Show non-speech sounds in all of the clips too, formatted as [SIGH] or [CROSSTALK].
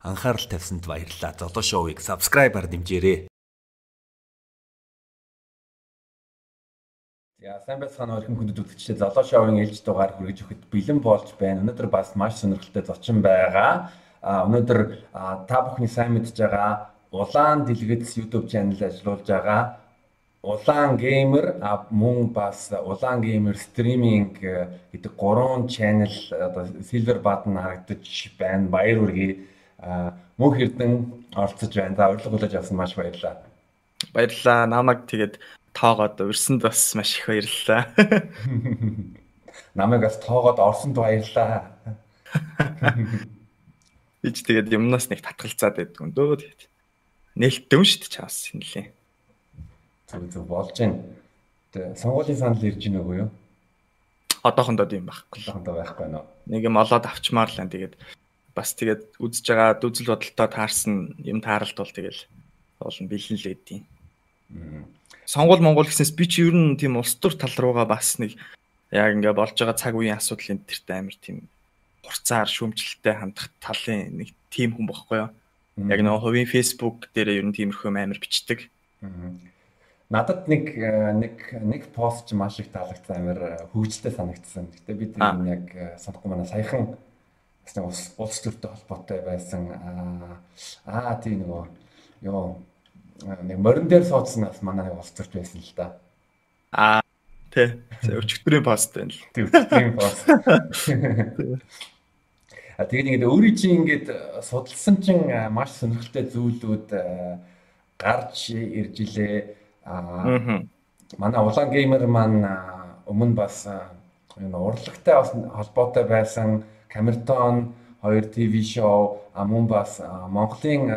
анхаарал тавьсанд баярлалаа. Золоо шоуийг subscribe-аар дэмжээрэй. За сайн байцгаана өрхөн хүндэт үзэгчдээ Золоо шоугийн ээлж дугаар хүргэж өгөхөд бэлэн болж байна. Өнөөдөр бас маш сонирхолтой зочин байгаа. А өнөөдөр та бүхний сайн мэдж байгаа Улаан дэлгэц YouTube channel ажиллуулж байгаа Улаан геймер мөн бас Улаан геймер стриминг э, гэдэг гурван channel одоо silver button харагдаж байна. Баяр хүргэе. Мөнх Эрдэн оролцож байна. За урилга хүлээж авсан маш баярлалаа. Баярлалаа. Намайг тэгээд тоогоод урьсанд бас маш их баярлалаа. [LAUGHS] Намайг бас тоогоод орсонд баярлалаа. [LAUGHS] Ич тэгээд юмнаас нэг татгалзаад байдгүй дөө тэгээд. Нээлттэй шүү дээ чаас нэлээ зөв зөв болж байна. Тэгээ сонгуулийн санал ирж байна уу юу? Одоохондоо тийм байхгүй. Одоохондоо байхгүй нөө. Нэг юм олоод авчмаар л энэ тэгээд бас тэгээд үзэж байгаа дүүзэл бодолтой таарсан юм тааралт бол тэгэл болно бэлэн л эдийн. Сонгуул Монгол гэснээс би чи ер нь тийм улс төр тал руугаа бас нэг яг ингээ болж байгаа цаг үеийн асуудал энэ төрт амар тийм хурцаар шүүмжлэлтэй хандах талын нэг тим хүн бохгүй юу? Яг нөгөө хувийн Facebook дээр ер нь тиймэрхүү амар бичдэг. Надад нэг э, нэг нэг пост ч маш их таалагдсан амар э, хөвгөлтэй санагдсан. Гэтэ би тэр яг э, санахгүй манай саяхан бас нэг улс төртэй холбоотой байсан аа тийм нөгөө ёо нэг морин дээр суудсан бас манай нэг улс төрт байсан л да. Аа тий. Өчигдрийн пост байна л. Тий өчигдрийн пост. А тэгээд ингээд өөрийн чинь ингээд судалсан чинь маш сонирхолтой зүйлүүд гарч ирж илээ Аа манай улаан геймер маань өмнө бас энэ урлагтай холбоотой байсан Камертон 2 ТV шоу мөн бас Монголын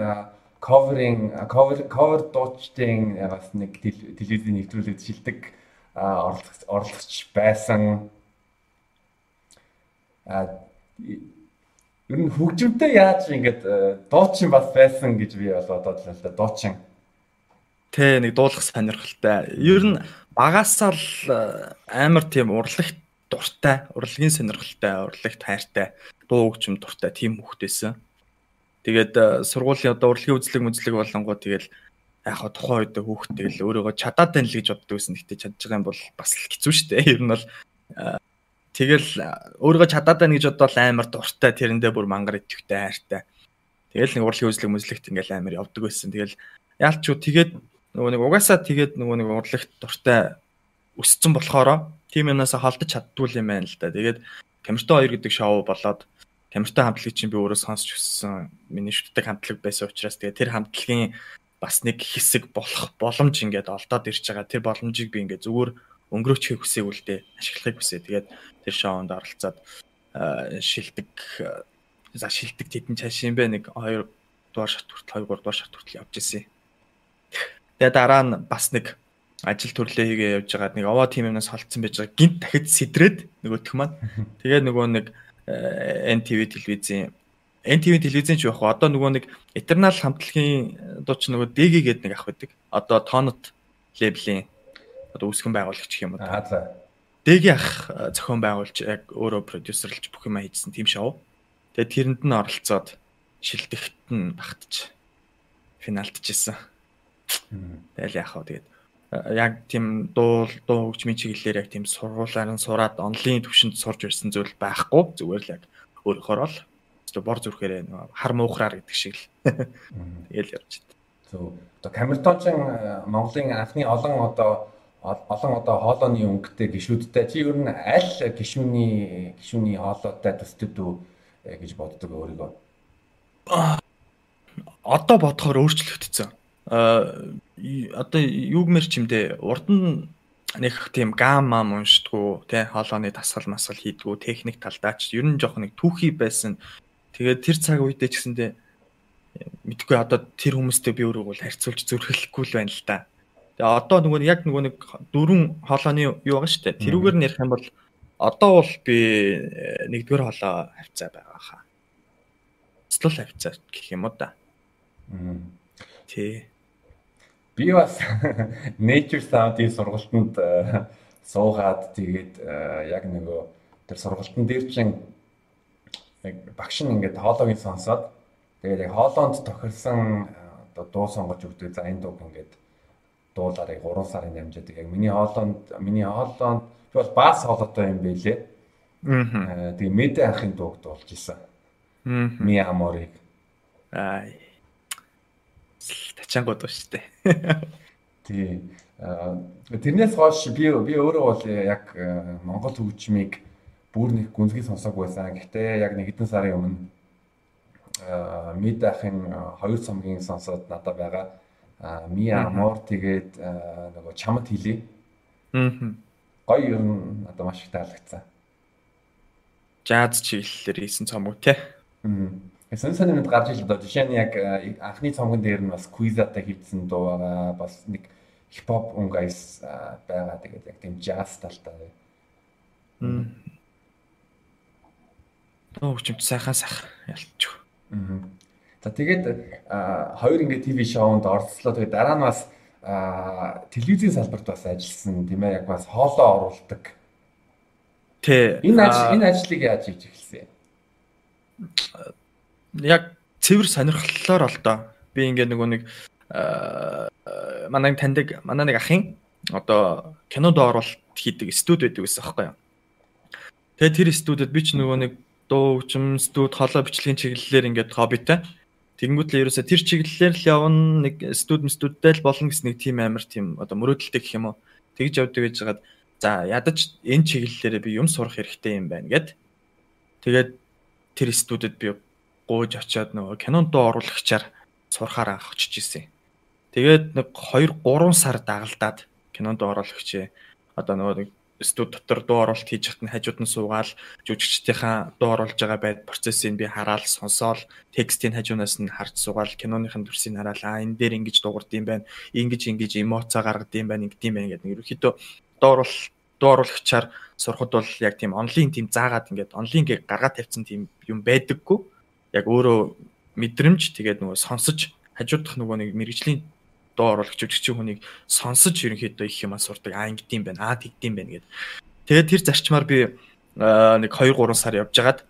cover-ing cover cover дуучдын бас нэг телевизийн нэвтрүүлэгт шилдэг орлогч байсан. А ер нь хөгжимтэй яаж ингэж дуучин бас байсан гэж би бол бодоод л да дуучин. Тэ нэг дуулах сонирхолтой. Ер нь багасаа л амар тийм урлагт дуртай, урлагийн сонирхолтой, урлагт хайртай, дуу хөгжим дуртай тийм хүүхдээсэн. Тэгээд э, сургуулийн одоо урлагийн үзлэг мүзлэг болонгоо тэгэл яг хаа тухайн үед хүүхд тэгэл өөрийгөө чадаад байна л гэж боддог байсан. Гэтэ чадж байгаа юм бол бас л хэцүү шүү дээ. [LAUGHS] Ер нь бол э, тэгэл өөрийгөө чадаад байна гэж бодвол амар дуртай, тэрэндээ бүр мангар идэвхтэй хайртай. Тэгэл нэг урлагийн үзлэг мүзлэгт ингээл амар явдаг байсан. Тэгэл яалч юу тэгээд нөгөө нэг угаасаа тэгээд нөгөө нэг урлагт дуртай өссөн болохоор тийм юмнаас холдож чаддгүй юм байна л да. Тэгээд Камертой 2 гэдэг шоу болоод Камертой хамтлагийг чинь би өөрөө сонсч өссөн. Миний шүтдэг хамтлаг байсан учраас тэгээд тэр хамтлагийн бас нэг хэсэг болох боломж ингээд олдоод ирж байгаа. Тэр боломжийг би ингээд зүгээр өнгөрөөчихийг хүсээг үлдээ ашиглахыг хүсээ. Тэгээд тэр шоунд оролцоод шилдэг за шилдэг тэдэн цааш юм бэ нэг 2 дугаар шат хүртэл 2 3 дугаар шат хүртэл явж ирсэн. Тэгээ дараа нь бас нэг ажил төрлөө хийгээ явж байгаад нэг овоо тим юмнаас холцсон байж байгаа гинт дахид сэтрээд нөгөөх маань [LAUGHS] тэгээ нөгөө нэг э, NTV телевизийн NTV телевизэн ч явах одоо нөгөө нэг Eternal хамтлагийн дууч нөгөө DG гэдэг нэг ах байдаг. Одоо Tonot лейблийн одоо үүсгэн байгуулагч юм уу. Аа за. DG ах э, зохион байгуулж яг өөрөө продюсерлж бүх юм хийжсэн тийм шоу. Тэгээ тэрэнд нь оролцоод шилдэгт нь багтж финалдчихсэн. Тэгэл яах вэ тэгээд яг тийм дуу дуу хөгжмийн чиглэлээр яг тийм сургуулаар нь сураад онлайн төвшөнд сурж ирсэн зүйл байхгүй зүгээр л яг өөрөөр л бор зүрхээрээ хар муухраар гэдэг шиг л тэгэл явж байна. Зөв. Одоо Камертончин Монголын анхны олон одоо олон одоо хоолойны өнгөтэй гişүүдтэй чи ер нь аль гişүүний гişүүний хоолойтой төсдөд үү э, гэж боддог өөрийгөө. Одоо бодохоор өөрчлөгдсөн одоо юугмэр чимдээ урд нь нэг тийм гам мам уншдгүү тий хоолооны тасгал масгал хийдгүү техник талдаач ер нь жоох нэг түүхий байсан тэгээд тэр цаг үедээ ч гэсэндээ мэдгүй одоо тэр хүмүүстэй би өөрөө бол харьцуулж зөрхөлөхгүй л байна л да. Тэгээ одоо нөгөө яг нөгөө нэг дөрвөн хоолооны юу байгаа дээ. Тэрүүгээр нь ярих юм бол одоо бол би э, нэгдүгээр хоолоо хавцаа байгаа хаа. Цэцлэл хавцаа гэх юм уу да. Тий. Би бас [LAUGHS] Nature Sound-ийн сургалтанд э, суугаад тэгээд э, яг нөгөө тэр сургалтын дээр чинь яг багш нь ингээд хоолойг сонсоод Тэгээд яг хоолоонд тохирсон одоо дуу сонгож өгдөг. За энэ дууг ингээд дуулаарыг 3 сарын амжаадаг. Яг миний хоолоонд миний хоолоонд би бол бас хоолойтой юм байлээ. Аа. Тэгээ мэд анхын дууг дуулж исэн. Аа. Ми аморыг. Аа. Тачаангууд ба штэ. Тий. Тэрнээс хойш би би өөрөө бол яг Монгол хөгжмийг бүр нэг гүнзгий сонсоог байсан. Гэхдээ яг нэг хэдэн сарын өмнө мэд ахын хоёр цомгийн сонсоод надад байгаа ми амор тэгээд нөгөө чамд хилээ. Аа. Гоё ер нь надад маш их таалагдсан. Жаз чиглэлээр хийсэн цомог тий. Аа. Сэн сэн юмд гарч ил одоо жишээ нь яг анхны цомгон дээр нь бас квизатай хийсэн дуу байгаа. Бас нэг хипхоп өнгөйс байгаа. Тэгээд яг тийм жаз талтай. Аа. Тоо хүчмж сайхан сайхан ялчих. Аа. За тэгээд хоёр ингээд ТV шоунд оролцлоо. Тэгээд дараа нь бас телевизийн салбарт бас ажилласан тийм ээ яг бас хоолоо оруулдаг. Тэ. Энэ ажил энэ ажлыг яаж хийж эхэлсэн? Яг цэвэр сонирхлоор л доо. Би ингээд нөгөө нэг манай таньдаг манай нэг ахын одоо кинонд оруулалт хийдэг студ байдаг гэсэн аахгүй юу. Тэгээ тэр студид би ч нөгөө нэг дуу хөгжим студ хоолой бичлэгийн чиглэлээр ингээд хоббитай. Тэгэнгүүт л ерөөсө тэр чиглэлээр л явна нэг студ студтай л болно гэсэн нэг тим амир тим одоо мөрөөдөлтэй гэх юм уу. Тэгж явдаг гэж хагаад за ядаж энэ чиглэлээр би юм сурах хэрэгтэй юм байна гэд. Тэгээд тэр студид би гууж очиод нөгөө кинонд оруулагчаар сурахаар анх очиж исэн. Тэгээд нэг 2 3 сар дагалдаад кинонд оруулагч одоо нөгөө студ дотор дуу оруулалт хийж хат нь хажууд нь суугаал жүжигчдийнхаа дуу оруулж байгаа байд процессыг би хараад сонсоол текстийн хажуунаас нь харж суугаал киноныхын төрсийг хараад аа энэ дээр ингэж дуугард юм байна ингэж ингэж эмоцаа гаргад юм байна ингэдэм байна гэдэг. Ерөнхийдөө дуу оруулалт дуу оруулагчаар сурахад бол яг тийм онлайн тийм заагаад ингээд онлайн гээ гаргаад тавьсан тийм юм байдаггүй. Яг өөрөө мэдрэмж тэгээд нөгөө сонсож хажуудах нөгөө нэг мэрэгжлийн дуу оруулагч жүжигчийн хүнийг сонсож ерөнхийдөө их юм сурдаг. Аа ингэдэм байх, аа тэгдэм байх гэдэг. Тэгээд тэр зарчмаар би нэг 2 3 сар явжгаад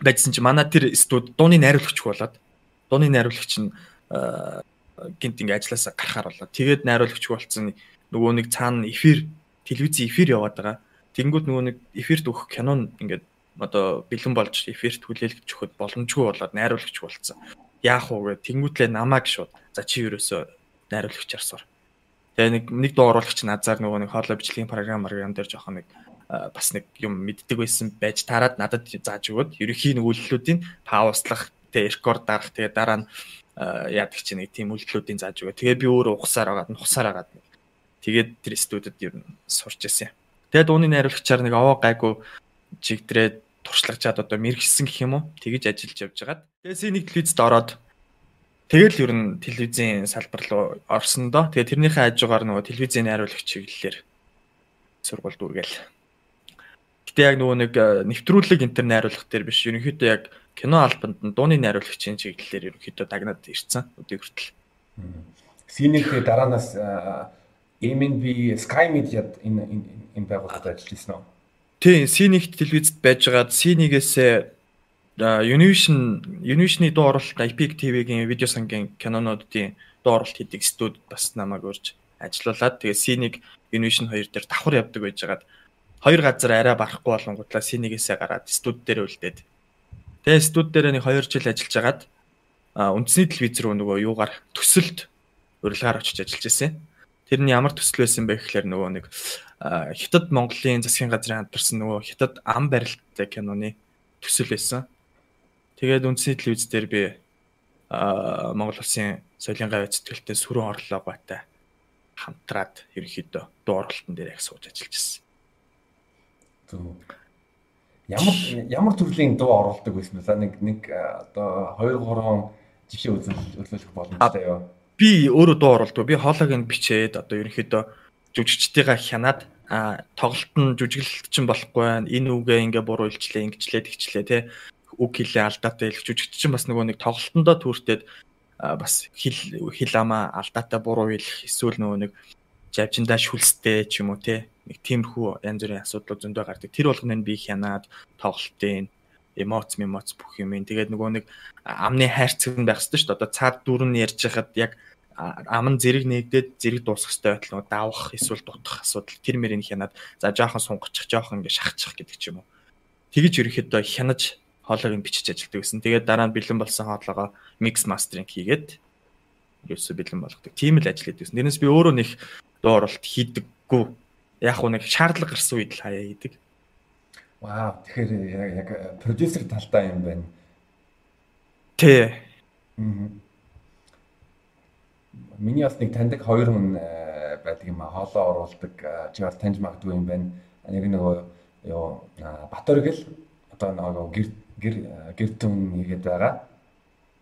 байжсан чи манай тэр студ дууны найруулагч болоод дууны найруулагч нь гинт ингээ ажилласаа гарахаар болоо. Тэгээд найруулагч болсон нөгөө нэг цаана эфир телевизийн эфир яваад байгаа. Тэнгүүд нөгөө нэг эфирт өгөх кинон ингээд одоо бэлэн болж эфирт хүлээлгэж өгөхөд боломжгүй болоод найруулагч болцсон. Яах вэ гэ тэнгүүтлээ намааг шууд за чи ерөөсөө найруулагчаар сур. Тэгээ нэг нэг дуу оруулагч назар нөгөө нэг хоолой бичлэгийн програм програм дээр жоохон нэг бас нэг юм мэддэг байсан байж тараад надад зааж өгөөд ерөнхий нэг үйлдэлүүдийн пауслах тэгээ рекорд дарах тэгээ дараа нь яадаг чи нэг тийм үйлдэлүүдийн зааж өгөө. Тэгээ би өөрөө ухсаар агаад нухсаар агаад тэгээд тэр студид ер нь сурч ирсэн. Тэгээ дууны найруулагчаар нэг овоо гайгүй чигдрээд туршлагачаад одоо мэрэгсэн гэх юм уу тэгэж ажиллаж явж байгаад тэгээс нэг телевизд ороод Тэгэл ер нь телевизийн салбар руу орсон доо. Тэгээ тэрнийхээ хажуугаар нөгөө телевизийн найруулагч чиглэлээр сургууль дүүргээл. Гэтэ яг нөгөө нэг э, нэвтрүүлэг интер найруулах дээр биш. Ерөнхийдөө яг кино албанд нь дууны найруулагчийн чиглэлээр ерөнхийдөө дагнаад ирсэн. Өдөө хүртэл. Синийхээ дараанаас MNB Sky Media энэ энэ байгууллагад ажиллаж ирсэн үү? Тийм, Синийхт телевизэд байжгаад Синийгээс Univision Univision-ы дуу оруулалт IPIC TV-гийн видео сангийн кинонуудын дуу оруулалт хийдэг студ бас намайг урьж ажиллуулад тэгээ C1 Univision 2 дээр давхар явдаг байжгаад хоёр газар арай барахгүй болонгуудлаа C1-ээсээ гараад студ дээр үлдээд тэгээ студ дээр нэг 2 жил ажиллаж агаад үндэсний телевиз рүү нөгөө юугаар төсөлд урилгаар очиж ажиллаж байсан. Тэр нь ямар төсөл байсан бэ гэхээр нөгөө нэг Хятад Монголын засгийн газрын хамтарсан нөгөө Хятад ам барилттай киноны төсөл байсан. Тэгээд үндсний телевиз дээр би аа Монгол улсын соёлын гавь зэтгэлтэй сүрэн орлоготой хамтраад ерөнхийдөө дуу оролтон дээр яг сууж ажиллаж байсан. Ямар ямар төрлийн дуу оруулдаг байсан бэ? За нэг нэг одоо 2 3 жишээ үзүүлэх боломжтой юу? Би өөрөө дуу оруулдаг. Би хоолойг нь бичээд одоо ерөнхийдөө жүжигчдийнхаа хянаад а тоглолт нь жүжиглэлт чинь болохгүй байна. Энэ үгээ ингээ буруу илчлээ, ингэчлээ, тэгчлээ тий үг хэлээ алдаатай хэлж жүжигч чинь бас нөгөө нэг тоглолтондоо түүртээд бас хэл хэл амаа алдаатай буруу хэлэх эсвэл нөгөө нэг жавжиндаа шүлстэй ч юм уу те нэг тиймэрхүү янз бүрийн асуудлууд зөндөө гардаг. Тэр болгоно нь би хянаад тоглолтын эмоц эмоц бүх юм. Тэгээд нөгөө нэг амны хайрцаг байх хэрэгтэй шүү дээ. Одоо цаад дүр нь ярьж хахад яг ам нь зэрэг нэгдээд зэрэг дуусах хэрэгтэй байтал нөгөө давах эсвэл дутах асуудал тэр мөрийг хянаад за жоохон сунгацчих жоохон ингээ шахчих гэдэг ч юм уу. Тэгэж ерөөхдөө хянаж хоолойг нь бичиж ажилтдаг гэсэн. Тэгээд дараа нь бэлэн болсон хоолойгоо микс мастеринг хийгээд ерөөсө бэлэн болгодог. Тийм л ажил хийдэг. Нэрнээс би өөрөө нэг дуу оролт хийдэггүй. Яг уу нэг шаардлага гарсан үед л хаяа хийдэг. Вау. Тэгэхээр яг яг продюсер талтай юм байна. Тий. Миний бас нэг таньдаг хоёр хүн байдаг юм а хоолоо оруулдаг чи бас таньж магадгүй юм байна. Нэг нөгөө ёо Батөргөл одоо нөгөө гэр гэр гэртэн хийгээд байгаа.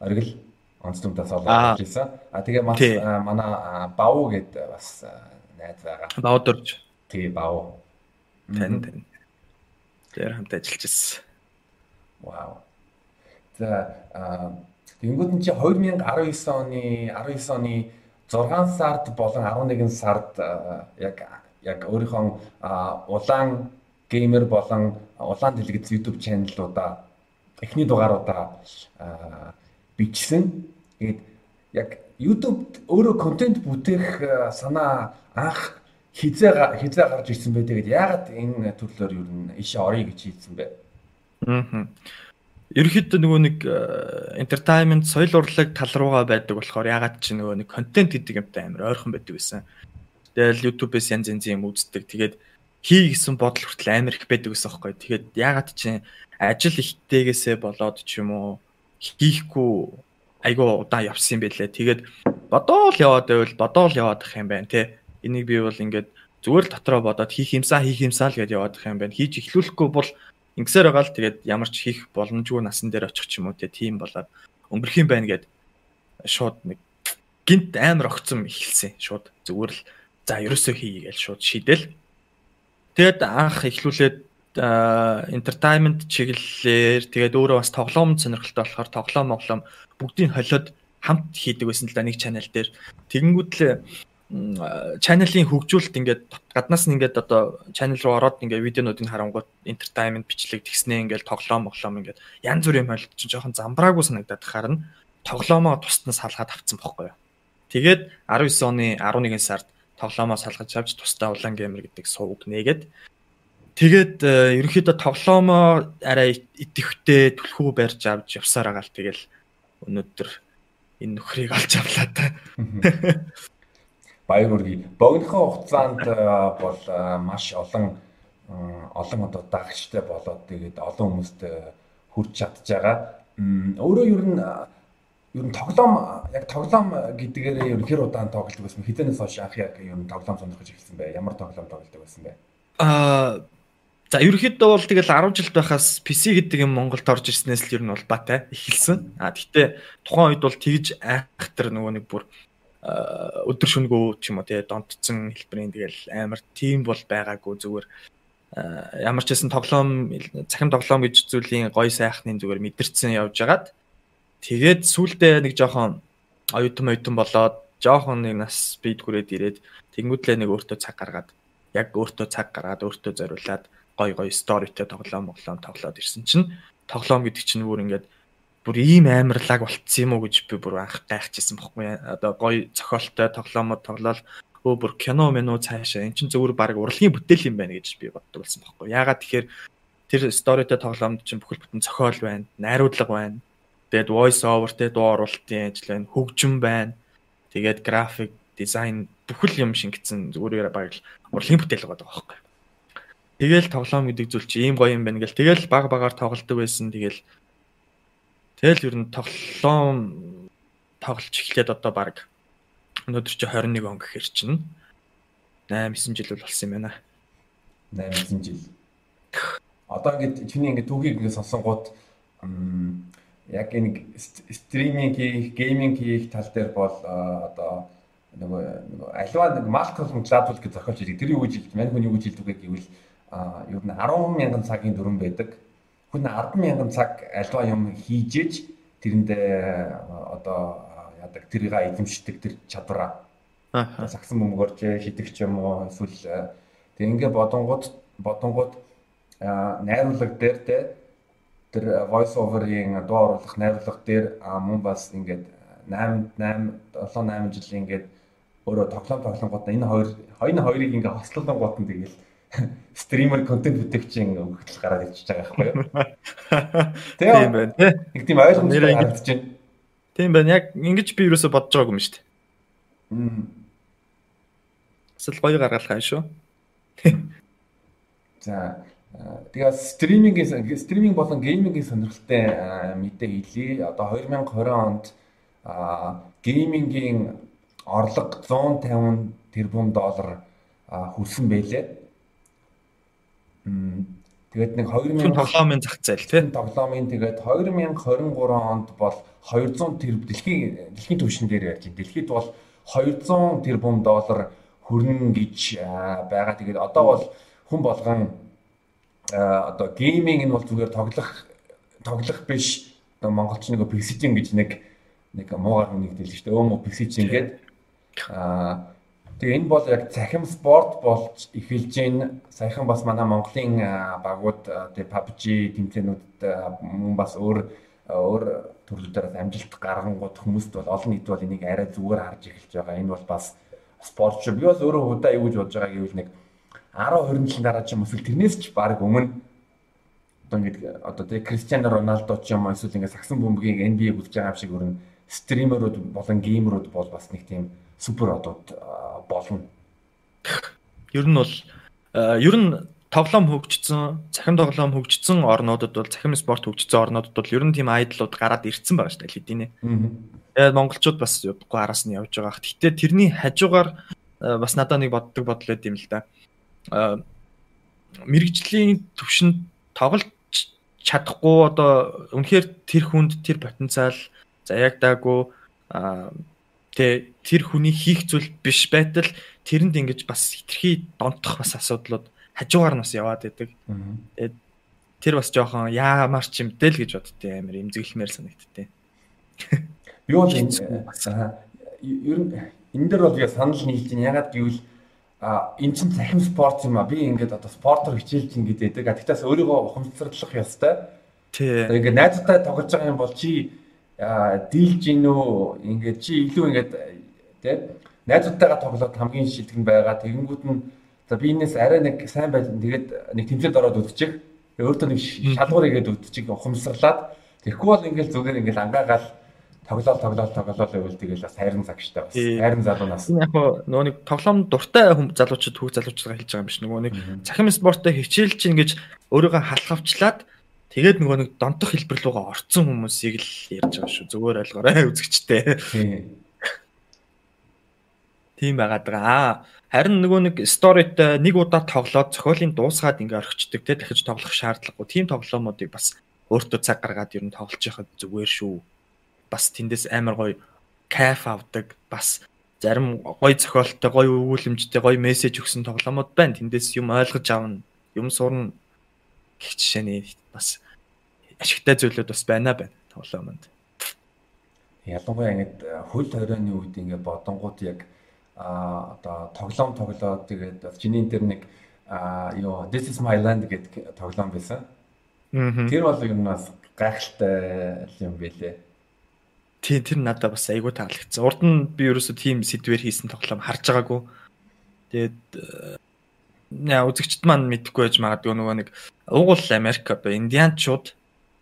Оргил онцлогдоос олоод ирсэн. А тэгээ бас манай Бав гэд бас найз байгаа. Бав дөрж. Тэгээ Бав. Тань тань. Тэр хамт ажиллаж ирсэн. Вау. За тэгэнгүүт нь чи 2019 оны 19 оны 6 сард болон 11 сард яг яг өөрийнхөө улаан геймер болон улаан дэлгэц YouTube чаналуудаа эхний дугааруудаа бичсэн. Тэгээд яг YouTube өөрөө контент бүтээх санаа анх хизээ хизээ гарч ирсэн? Тэгээд яагаад энэ төрлөөр юу н ишээ орё гэж хийсэн бэ? Аа. Ерөнхийдөө нөгөө нэг entertainment соёл урлаг тал руугаа байдаг болохоор ягаад ч нөгөө нэг контент гэдэг юмтай амар ойрхон байдаг гэсэн. Тэгэл YouTube-ээс янз янзын юм үздэг. Тэгээд хий гэсэн бодол хүртэл амар их байдаг гэсэн байхгүй. Тэгээд ягаад ч ажил ихтэйгээсээ болоод ч юм уу хийхгүй айгуу удаан явсан юм байлээ. Тэгээд бодоол яваад байвал бодоол яваад ах юм байна те. Энийг би бол ингээд зүгээр л дотроо бодоод хийх юмсаа хийх юмсаа л гэдээ яваад ах юм байна. Хийж эхлүүлэхгүй бол ингэсээр байгаа л тэгээд ямар ч хийх боломжгүй насан дээр очих ч юм уу. Тийм болоод өнгөрөх юм байна гэд шууд нэг гинт амар огцом эхэлсэн. Шууд зүгээр л за ерөөсөө хийе гэж шууд шийдэл. Тэгэд анх эхлүүлээд entertainment чиглэлээр тэгээд өөрөө бас тоглоом сонирхолтой болохоор тоглоом моглоом бүгдийг холиод хамт хийдэг байсан л да нэг чанал дээр. Тэгэнгүүт л чаналын хөгжүүлэлт ингээд гаднаас нь ингээд одоо чанал руу ороод ингээд видеонуудыг харангуут entertainment бичлэг тэгснээ ингээд тоглоом моглоом ингээд янз бүрийн холилт чинь жоохон замбраагүй санагдаад харна. Тоглоомоо тусднаас салгаад авцсан бохгүй юу. Тэгээд 19 оны 11 сард тоглоомоо салгаж авч тусдаа улаан геймер гэдэг сувг нээгээд Тэгээд э, ерөнхийдөө тоглоомоо арай идэвхтэй түлхүү барьж авч явсаар байгаа л тэгэл өнөөдөр энэ нөхрийг олж авлаа та. Баяр хүргэе. Богинохоо хугацаанд э, бол э, маш олон олон одоо дагчтай болоод тэгээд олон хүмүүст хүрч чадж байгаа. Өөрөө ер нь ер нь тоглоом яг тоглоом гэдгээрээ ер хэр удаан тоглодог байсан? Хэдэнээс хойш анх яг ер нь тоглоом сонирхож эхэлсэн бэ? Ямар тоглоом тоглодог байсан бэ? Аа За ерөнхийдөө бол тэгэл 10 жил байхаас PC гэдэг юм Монголд орж ирснээс л ер нь бол батай эхэлсэн. А гэхдээ тухайн үед бол тэгж айхтар нөгөө нэг бүр өдөр шөнөгөө ч юм уу тий донтцсон хэлбэрийн тэгэл амар тим бол байгаагүй зүгээр. Ямар ч хэсэн тоглоом цахим тоглоом гэж зүйлийн гой сайхны зүгээр мэдэрсэн явж агаад тэгээд сүулдэ нэг жоохон оюутан оюутан болоод жоохон нэг нас бид хүрээд ирээд тэнгуүтлээ нэг өөртөө цаг гаргаад яг өөртөө цаг гаргаад өөртөө зориулаад гой гой сторитой тоглоом моглоом тоглоод ирсэн чинь тоглоом гэдэг чинь бүр ингээд бүр ийм амарлаг болцсон юм уу гэж би бүр анх гайхчихсан бохгүй. Одоо гой зохиолтой тоглоомод тоглоод өө бүр кино мэн үү цаашаа эн чинь зөвхөн баг урлагийн бүтээл юм байна гэж би боддог болсон бохгүй. Ягаад тэгэхээр тэр сторитой тоглоомд чинь бүхэл бүтэн зохиол байна найруулга байна. Тэгээд voice over тэ дуу оруулалтын ажил байна хөгжим байна. Тэгээд график дизайн бүхэл юм шингэсэн зүгээр баг урлагийн бүтээл байгаа байхгүй Тэгэл тоглоом гэдэг зүйл чи ийм гоё юм байна гэл тэгэл баг багаар тоглолдог байсан. Тэгэл тэгэл ер нь тоглоом тоглож эхлээд одоо баг өнөөдөр чи 21 он гэхэр чинь 8 9 жил болсон юм байна. 8 9 жил. Одоо ингээд чиний ингээд түүхийг ингээд сонсонгууд яг энэ стриминг хийх, гейминг хийх тал дээр бол одоо нөгөө нөгөө альва нэг Malcolm Gladwell гэж зохиолч ирдэг. Тэр юу гэж хэлдэг? Мань хүн юу гэж хэлдэг гэвэл ер нь 10 мянган цагийн дүрэн байдаг. Хүн 10 мянган цаг альва юм хийжээж тэрэндээ одоо яадаг тэрийг эзэмшдэг тэр чадвараа. Аа. Сагсан бөмбөрж шидэг ч юм уу эсвэл тэг ингээ бодонгууд бодонгууд найруулга дээр те тэр voice over-ийн дуу оруулах найруулга дээр мөн бас ингээд 8 8 7 8 жил ингээд өөрөө тоглоом тоглонгууд энэ хоёр хоёрын хоёрыг ингээ хослолонгууд нь тэгэл стример контент бүтээгчийн өгөгдөл гараад ичиж байгаа байхгүй юу? [LAUGHS] Тийм байна. Нэг тийм ойлгомжтой харагдаж байна. Тийм байна. Яг ингэж би юусоо бодож байгаагүй юм шүү дээ. Мм. Эсвэл гоё гаргалах аа шүү. [LAUGHS] За тэгээ стримингийн стриминг болон геймингийн сонирхолтой мэдээ хэлье. Одоо 2020 онд геймингийн орлого 150 тэрбум доллар хүрсэн байлээ. Тэгээд нэг 2000 тоглоомын зах зээл тийм тоглоомын тэгээд 2023 онд бол 200 тэрбум дэлхийн дэлхийн түвшин дээр ярьж байна. Дэлхийд бол 200 тэрбум доллар хүрнэ гэж байгаа. Тэгээд одоо бол хүн болгон одоо гейминг нь бол зүгээр тоглох тоглох биш. Одоо монголч нэг пиксижин гэж нэг нэг муугар хүнийг дэлж штэ өөмө пиксижин гэдэг. Аа Тэгээ энэ бол яг цахим спорт болж эхэлж байна. Саяхан бас манай Монголын багууд тэгээ PUBG тэмцээнүүдэд мөн бас өөр өөр төрлүүдээр амжилт гаргангууд хүмүүст бол олон нийт бол энийг арай зүгээр харж эхэлж байгаа. Энэ бол бас спорт шүү. Би бас өөрөө удаа юу гэж бодож байгаа гэвэл нэг 10 20 жилийн дараа ч юм эсвэл тэрнээс ч баг өмнө одоо ингээд одоо тэгээ Кристиано Роналдо ч юм эсвэл ингээд сагсан бөмбөгийг NBA үзэж байгаа юм шиг өрн стримерүүд болон геймерүүд бол бас нэг тийм супер одод болно. Ер нь бол ер нь тоглоом хөгжсөн, цахим тоглоом хөгжсөн орнуудад бол цахим спорт хөгжсөн орнуудад бол ер нь тийм айдлууд гараад ирцэн байгаа шүү дээ хэдийнэ. Тэгээд монголчууд бас удахгүй араас нь явж байгаа. Гэтэ тэрний хажуугаар бас надад нэг боддог бодол байд юм л да. Мэргэжлийн төвшөнд тоглож чадахгүй одоо үнэхээр тэр хүнд тэр потенциал заяагдаагүй Тэ тэр хүний хийх зүйл биш байтал тэрэнд ингэж бас хитрхи донтох бас асуудлууд хажуугаар нь бас яваад байдаг. Тэгээд тэр бас жоохон яамар ч юмтэй л гэж боддتي амар эмзэглэмээр санагдтыг. Би бол энэ ер нь энэ дээр бол яг санал нийлж байна. Ягаад гэвэл а эн чинь захим спорт юм а би ингээд одоо спортоор хичээлж ингээд байдаг. Тэгтээс өөрийгөө ухамсарлах ёстой. Тий. Ингээд найзтай тоглож байгаа юм бол чи дийлж гин үү ингээд чи илүү ингээд тий найзуудтайгаа тоглоод хамгийн шилдэг нь байгаа. Тэгэнгүүт нь за би энэс арай нэг сайн байлаа тэгээд нэг тэмцээд ороод үдчих өөртөө нэг шалгуур игээд үдчих ухамсарлаад. Тэгэхгүй бол ингээд зүгээр ингээд ангаагаал тоглоол тоглоол тоглоол гэвэл тэгэл бас хайрын цагштай бас. Хайрын залуунаас яг нөгөө нэг тоглоом дуртай хүм залуучууд хүүхд залуучуудаа хэлж байгаа юм биш. Нөгөө нэг цахим спорттой хичээлж чинь гэж өөрийгөө халахавчлаад Тэгээд нөгөө нэг донтох хэлбэр рүүгээ орцсон хүмүүсийг л ярьж байгаа шүү. Зүгээр ойлгоорой [LAUGHS] үзэгчтэй. Тийм байгаад байгаа. Харин нөгөө нэг сторитой нэг удаа тоглоод зохиолын дуусгаад ингээ орхичдаг те дахиж тоглох шаардлагагүй. Тийм тоглоомуудыг бас өөртөө цаг гаргаад ер нь тоглож яхад зүгээр шүү. Бас тэндээс амар гоё кайф авдаг. Бас зарим гоё зохиолтой, гоё өгүүлэмжтэй, гоё мессеж өгсөн тоглоомод байна. Тэндээс юм ойлгож авна, юм сурна гэх жишээний бас ашигтай зүйлүүд бас байна байна тоглоомонд. Ялангуяа ингээд хөл хорионы үед ингээд бодонгууд яг а одоо тоглоом тоглоод тэгээд чиний дээр нэг юу This is my land гэдэг тоглоом байсан. Тэр бол юм бас гайхалтай юм байлээ. Тийм тэр надад бас айгүй таалагдсан. Урд нь би ерөөсө тийм сэдвэр хийсэн тоглоом харж байгаагүй. Тэгээд яа үзэгчд маань мэдэхгүй байж магадгүй нөгөө нэг угуул Америк одоо индианчууд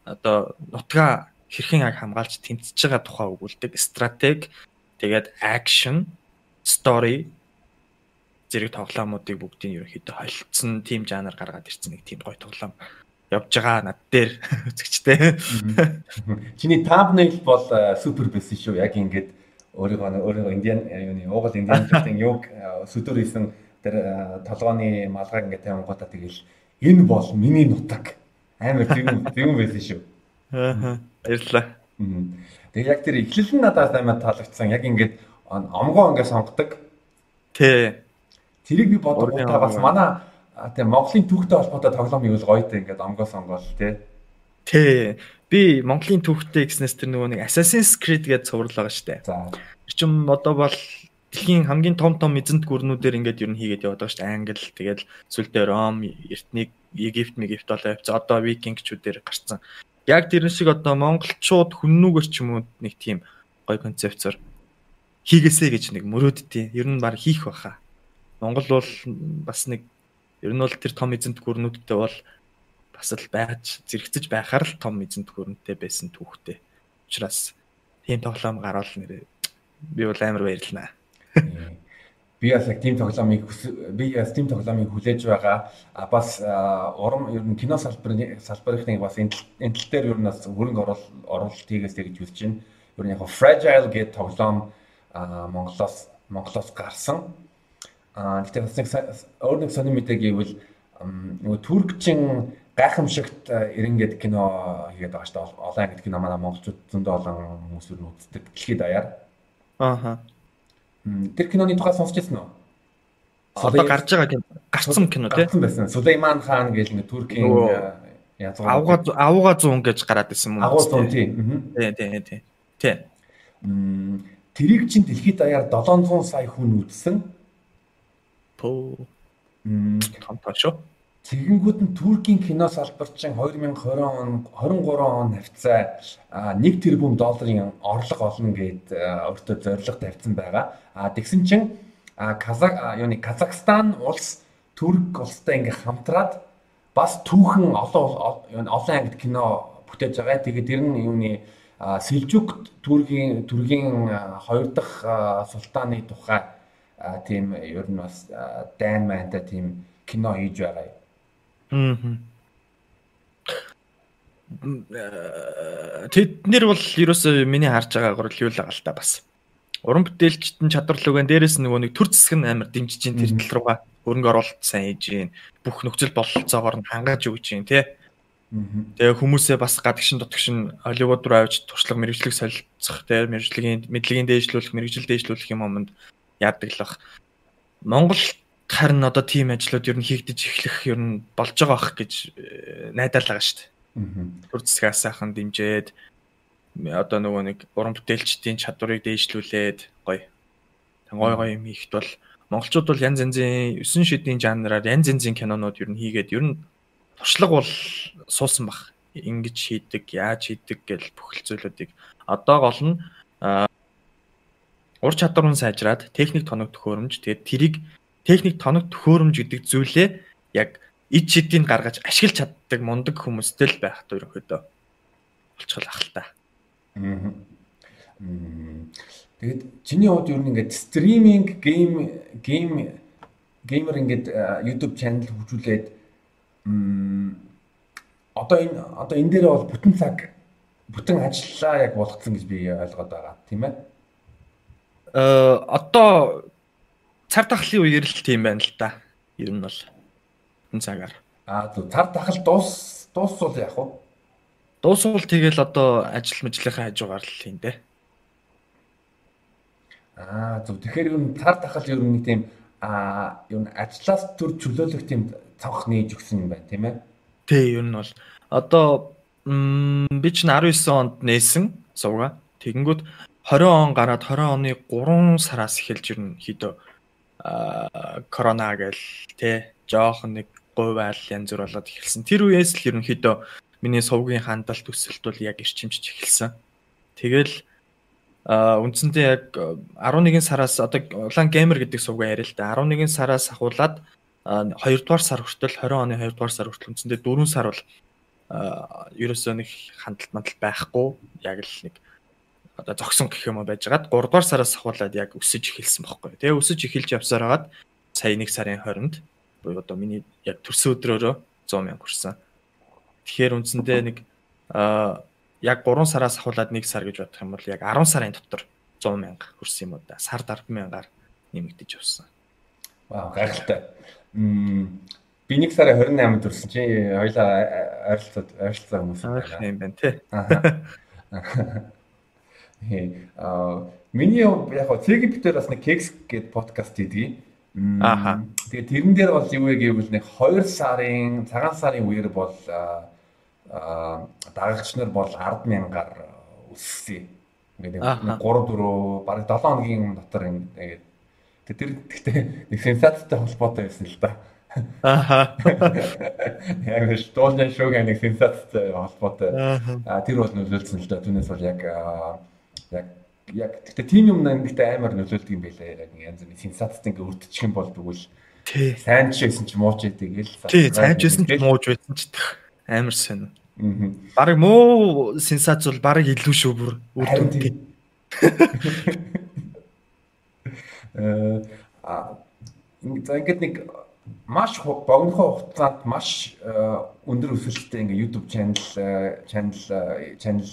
одоо нутгаа хэрхэн аг хамгаалж тэмцэж байгаа тухай өгүүлдэг стратеги тэгээд action story зэрэг тоглоомуудыг бүгдийг ерөнхийдөө холилдсон тим жанр гаргаад ирсэн нэг тийм гоё тоглоом явж байгаа над дээр [LAUGHS] үзэгчтэй. Чиний thumbnail бол супер байсан шүү. Яг ингээд өөрийгөө өөрийгөө индиан юуны уугал [LAUGHS] индианчуудын юг сүдөр хийсэн тэр толгооны малгайг ингээд тавингуудаа тэгэл энэ бол миний нутаг Амар тийм тийм байсан шүү. Аа. Баярлалаа. Тэгээ яг тэр эхлэл нь надад амар таалагдсан. Яг ингээд омгоо ингээд сонгодог. Тий. Тэрийг би бодгоотаа бас манай тийм Монголын түүхтэй холбоотой тоглоом юу л гоётой ингээд омгоо сонгоол тий. Тий. Би Монголын түүхтэй гэснээс тэр нөгөө нэг Assassin's Creed гэж цуврал байгаа штэ. За. Чим одоо бол дэлхийн хамгийн том том эзэнт гүрнүүдээр ингээд ер нь хийгээд яваад байгаа шүү дээ. Англи тэгээд сүлдээ Ром, Эртник, Египт, Мегипт болоо явц. Одоо викингчүүдээр гарцсан. Яг тэрэн шиг одоо монголчууд хүннүүгэр ч юм уу нэг тийм гой концепцээр хийгээсэй гэж нэг мөрөөддیں۔ Ер нь баг хийх баха. Монгол бол бас нэг ер нь бол тэр том эзэнт гүрнүүдтэй бол бас л байж зэрэгцэж байхаар л том эзэнт гүрнтэй байсан түүхтэй. Учираас тийм тоглоом гарвал нэрээ би бол амар баярлнаа. Би бас яг тийм тоглоомыг би бас тийм тоглоомыг хүлээж байгаа. А бас урам ер нь кино салбарын салбарынхныг бас энэ тал дээр ер нь бас хөрөнгө оруулалт хийгээсэй гэж үзэж байна. Ер нь яг fragile гэдэг тоглоом Монголоос Монголоос гарсан. А гэхдээ бас нэг өөр нэг сонир мэдээ гэвэл нөгөө туркчин гайхамшигт эренгээд кино хийгээд байгаа шүү дээ. Олон ангид кино манай монголчууд зөндөө олон хүмүүс үздэг. Дэлхийд даяар. Ааха. Тэр киноны тухай сонсч ирсэн үү? Одоо гарч байгаа кино. Гарцсан кино тий. Гарцсан байсан. Сулейман хаан гэл нэг туркийн язгуу авгаа авгаа 100 гэж гараад ирсэн юм. Авгаа 100 тий. Тий, тий, тий. Тий. Тэрийг чинь дэлхийд даяар 700 сая хүн үзсэн. Пөө. Мм, хамтаа шүү. Тэгэнгүүт нь Туркийн кино салбар чинь 2020 он 23 он хавцаа 1 тэрбум долларын орлого олно гэд өөртөө зорилго тавьсан байгаа. А тэгсэн чинь Казак юуны Казахстан улс Турк улстай ингээ хамтраад бас түүхэн олон олон ангид кино бүтээж байгаа. Тэгээд тэр нь юуны Сэлжүк Түргийн Түргийн хоёр дахь султааны тухай тийм ер нь бас дайн майнтай тийм кино хийж байгаа юм Аа. Тэд нэр бол ерөөсөө миний харж байгаагаар л юу л байгаа л та бас. Уран бүтээлчтэн чадвар л үгэн дээрэс нөгөө нэг төр зэсг нь амар дэмжиж ин тэр тал руугаа хөрөнгө оруулалт сайн хийж гин бүх нөхцөл бололцоогоор нь хангаж өгч гин тий. Тэгээ хүмүүсээ бас гадагшин дутагшин Холливуд руу авч туршлага мэрэгжлэг солилцох тий мэрэгжлийн мэдлэгийн дээшлүүлэх мэрэгжил дээшлүүлэх юм аманд яадаг л бах. Монгол харин одоо тийм ажлууд ер нь хийгдэж эхлэх ер нь болж байгаа бах гэж э, найдаал байгаа шүү дээ. Төр засгаас сайхан дэмжиэд одоо нөгөө нэг уран бүтээлчдийн чадварыг дээшлүүлээд гоё. Гой гой юм хийхэд бол монголчууд бол янз янзын 9 шидийн жанраар янз янзын кинонууд ер нь хийгээд ер нь туршлага бол суусан бах. Ингиж хийдэг, яаж хийдэг гэл бүх зүйлүүдийг одоо гол нь ур чадвар нь сайжраад техник тоног төхөөрөмж тэгээд тэрийг техник тоног төхөөрөмж гэдэг зүйлээ яг ид шидийг гаргаж ашиглаж чаддаг мундаг хүмүүстэй л байх тоо ерөнхийдөө болчихвол ах л та. Тэгээд чиний хувьд ер нь ингээд стриминг, гейм, гейм геймер ингээд YouTube channel хөгжүүлээд одоо энэ одоо энэ дээр бол бүтэн цаг бүтэн ажиллаа яг болгоцсон гэж би ойлгоод байгаа тийм ээ. Э одоо цар тахлын үеэр л тийм байна л да. Ер нь бол энэ цагаар. Аа зөв цар тахал дуус дуусвал яах вэ? Дуусвал тэгэл одоо ажил мэжлийнхээ хажуугаар л юм дээ. Аа зөв тэгэхээр ер нь цар тахал ер нь тийм аа ер нь ажлаас төр чөлөөлөх тийм цавх нээж өгсөн юм байна тийм ээ. Тий ер нь бол одоо би чинь 19 онд нээсэн сувга. Тэгэнгүүт 20 он гараад 20 оны 3 сараас эхэлж ер нь хийдөө корона гэл тэ жоохон нэг говьаал янз бүр болоод эхэлсэн. Тэр үеэс л ерөнхийдөө миний сувгийн хандлт төсөлт бол яг ирчимжиж эхэлсэн. Тэгэл үндсэндээ яг 11 сараас одоо улаан геймер гэдэг сувгаа яриа л да 11 сараас ахуулаад 2 дугаар сар хүртэл 20 оны 2 дугаар сар хүртэл үндсэндээ 4 сар бол ерөөсөө нэг хандлт мандал байхгүй яг л нэг одоо зогсон гэх юм уу байжгаад 3 дугаар сараас ахуулаад яг өсөж эхэлсэн бохоггүй. Тэгээ өсөж эхэлж явсаар хагаад сая 1 сарын 20-нд буюу одоо миний яг төрсөн өдрөөрөө 100 мянга хүрсэн. Тэгэхээр үндсэндээ нэг аа яг 3 сараас ахуулаад 1 сар гэж бодох юм бол яг 10 сарын дотор 100 мянга хүрсэн юм уу да. Сард 10 мянгаар нэмэгдэж явсан. Вау гайхалтай. Мм би 1 сарын 28-нд төрсөн чи хоёлаа ойролцоод ойролцоо хүмүүс юм байна тий. Аа. [LAUGHS] Аа миний яг хоо цэгийн битээр бас нэг кекс гэдэг подкаст хийдэг. Ааха. Тэгээ тэрэн дээр бол юу вэ гэвэл нэг 2 сарын цагаан сарын үеэр бол аа дагагч нар бол 100000-аар өссөн. Ингээд 3 4 бараг 7 хоногийн дотор ингээд тэр гэхдээ нэг сенсацтай холбоотой байсан л да. Ааха. [LAUGHS] Яг л дуулын шоуг нэг сенсацтай холбоотой. Аа тэр бол нөлөөлсөн л да. Түүнээс бол яг яг яг гэхдээ тийм юм нэгтэй амар нөлөөлдөг юм байлаа. Яг янз бүрийн сенсацтай ингээ өрдчих юм бол тэгвэл Тий. сайн ч байсан ч мууч байдаг л. Тий, сайн ч байсан ч мууж байсан ч амар сонь. Аа. Бараг муу сенсац бол бараг илүү шүү бүр. Тийм. [LAUGHS] Э а ингээд нэг маш богинохон хугацаанд маш э, өндөр өсөлттэй ингээ YouTube channel э, channel э, channel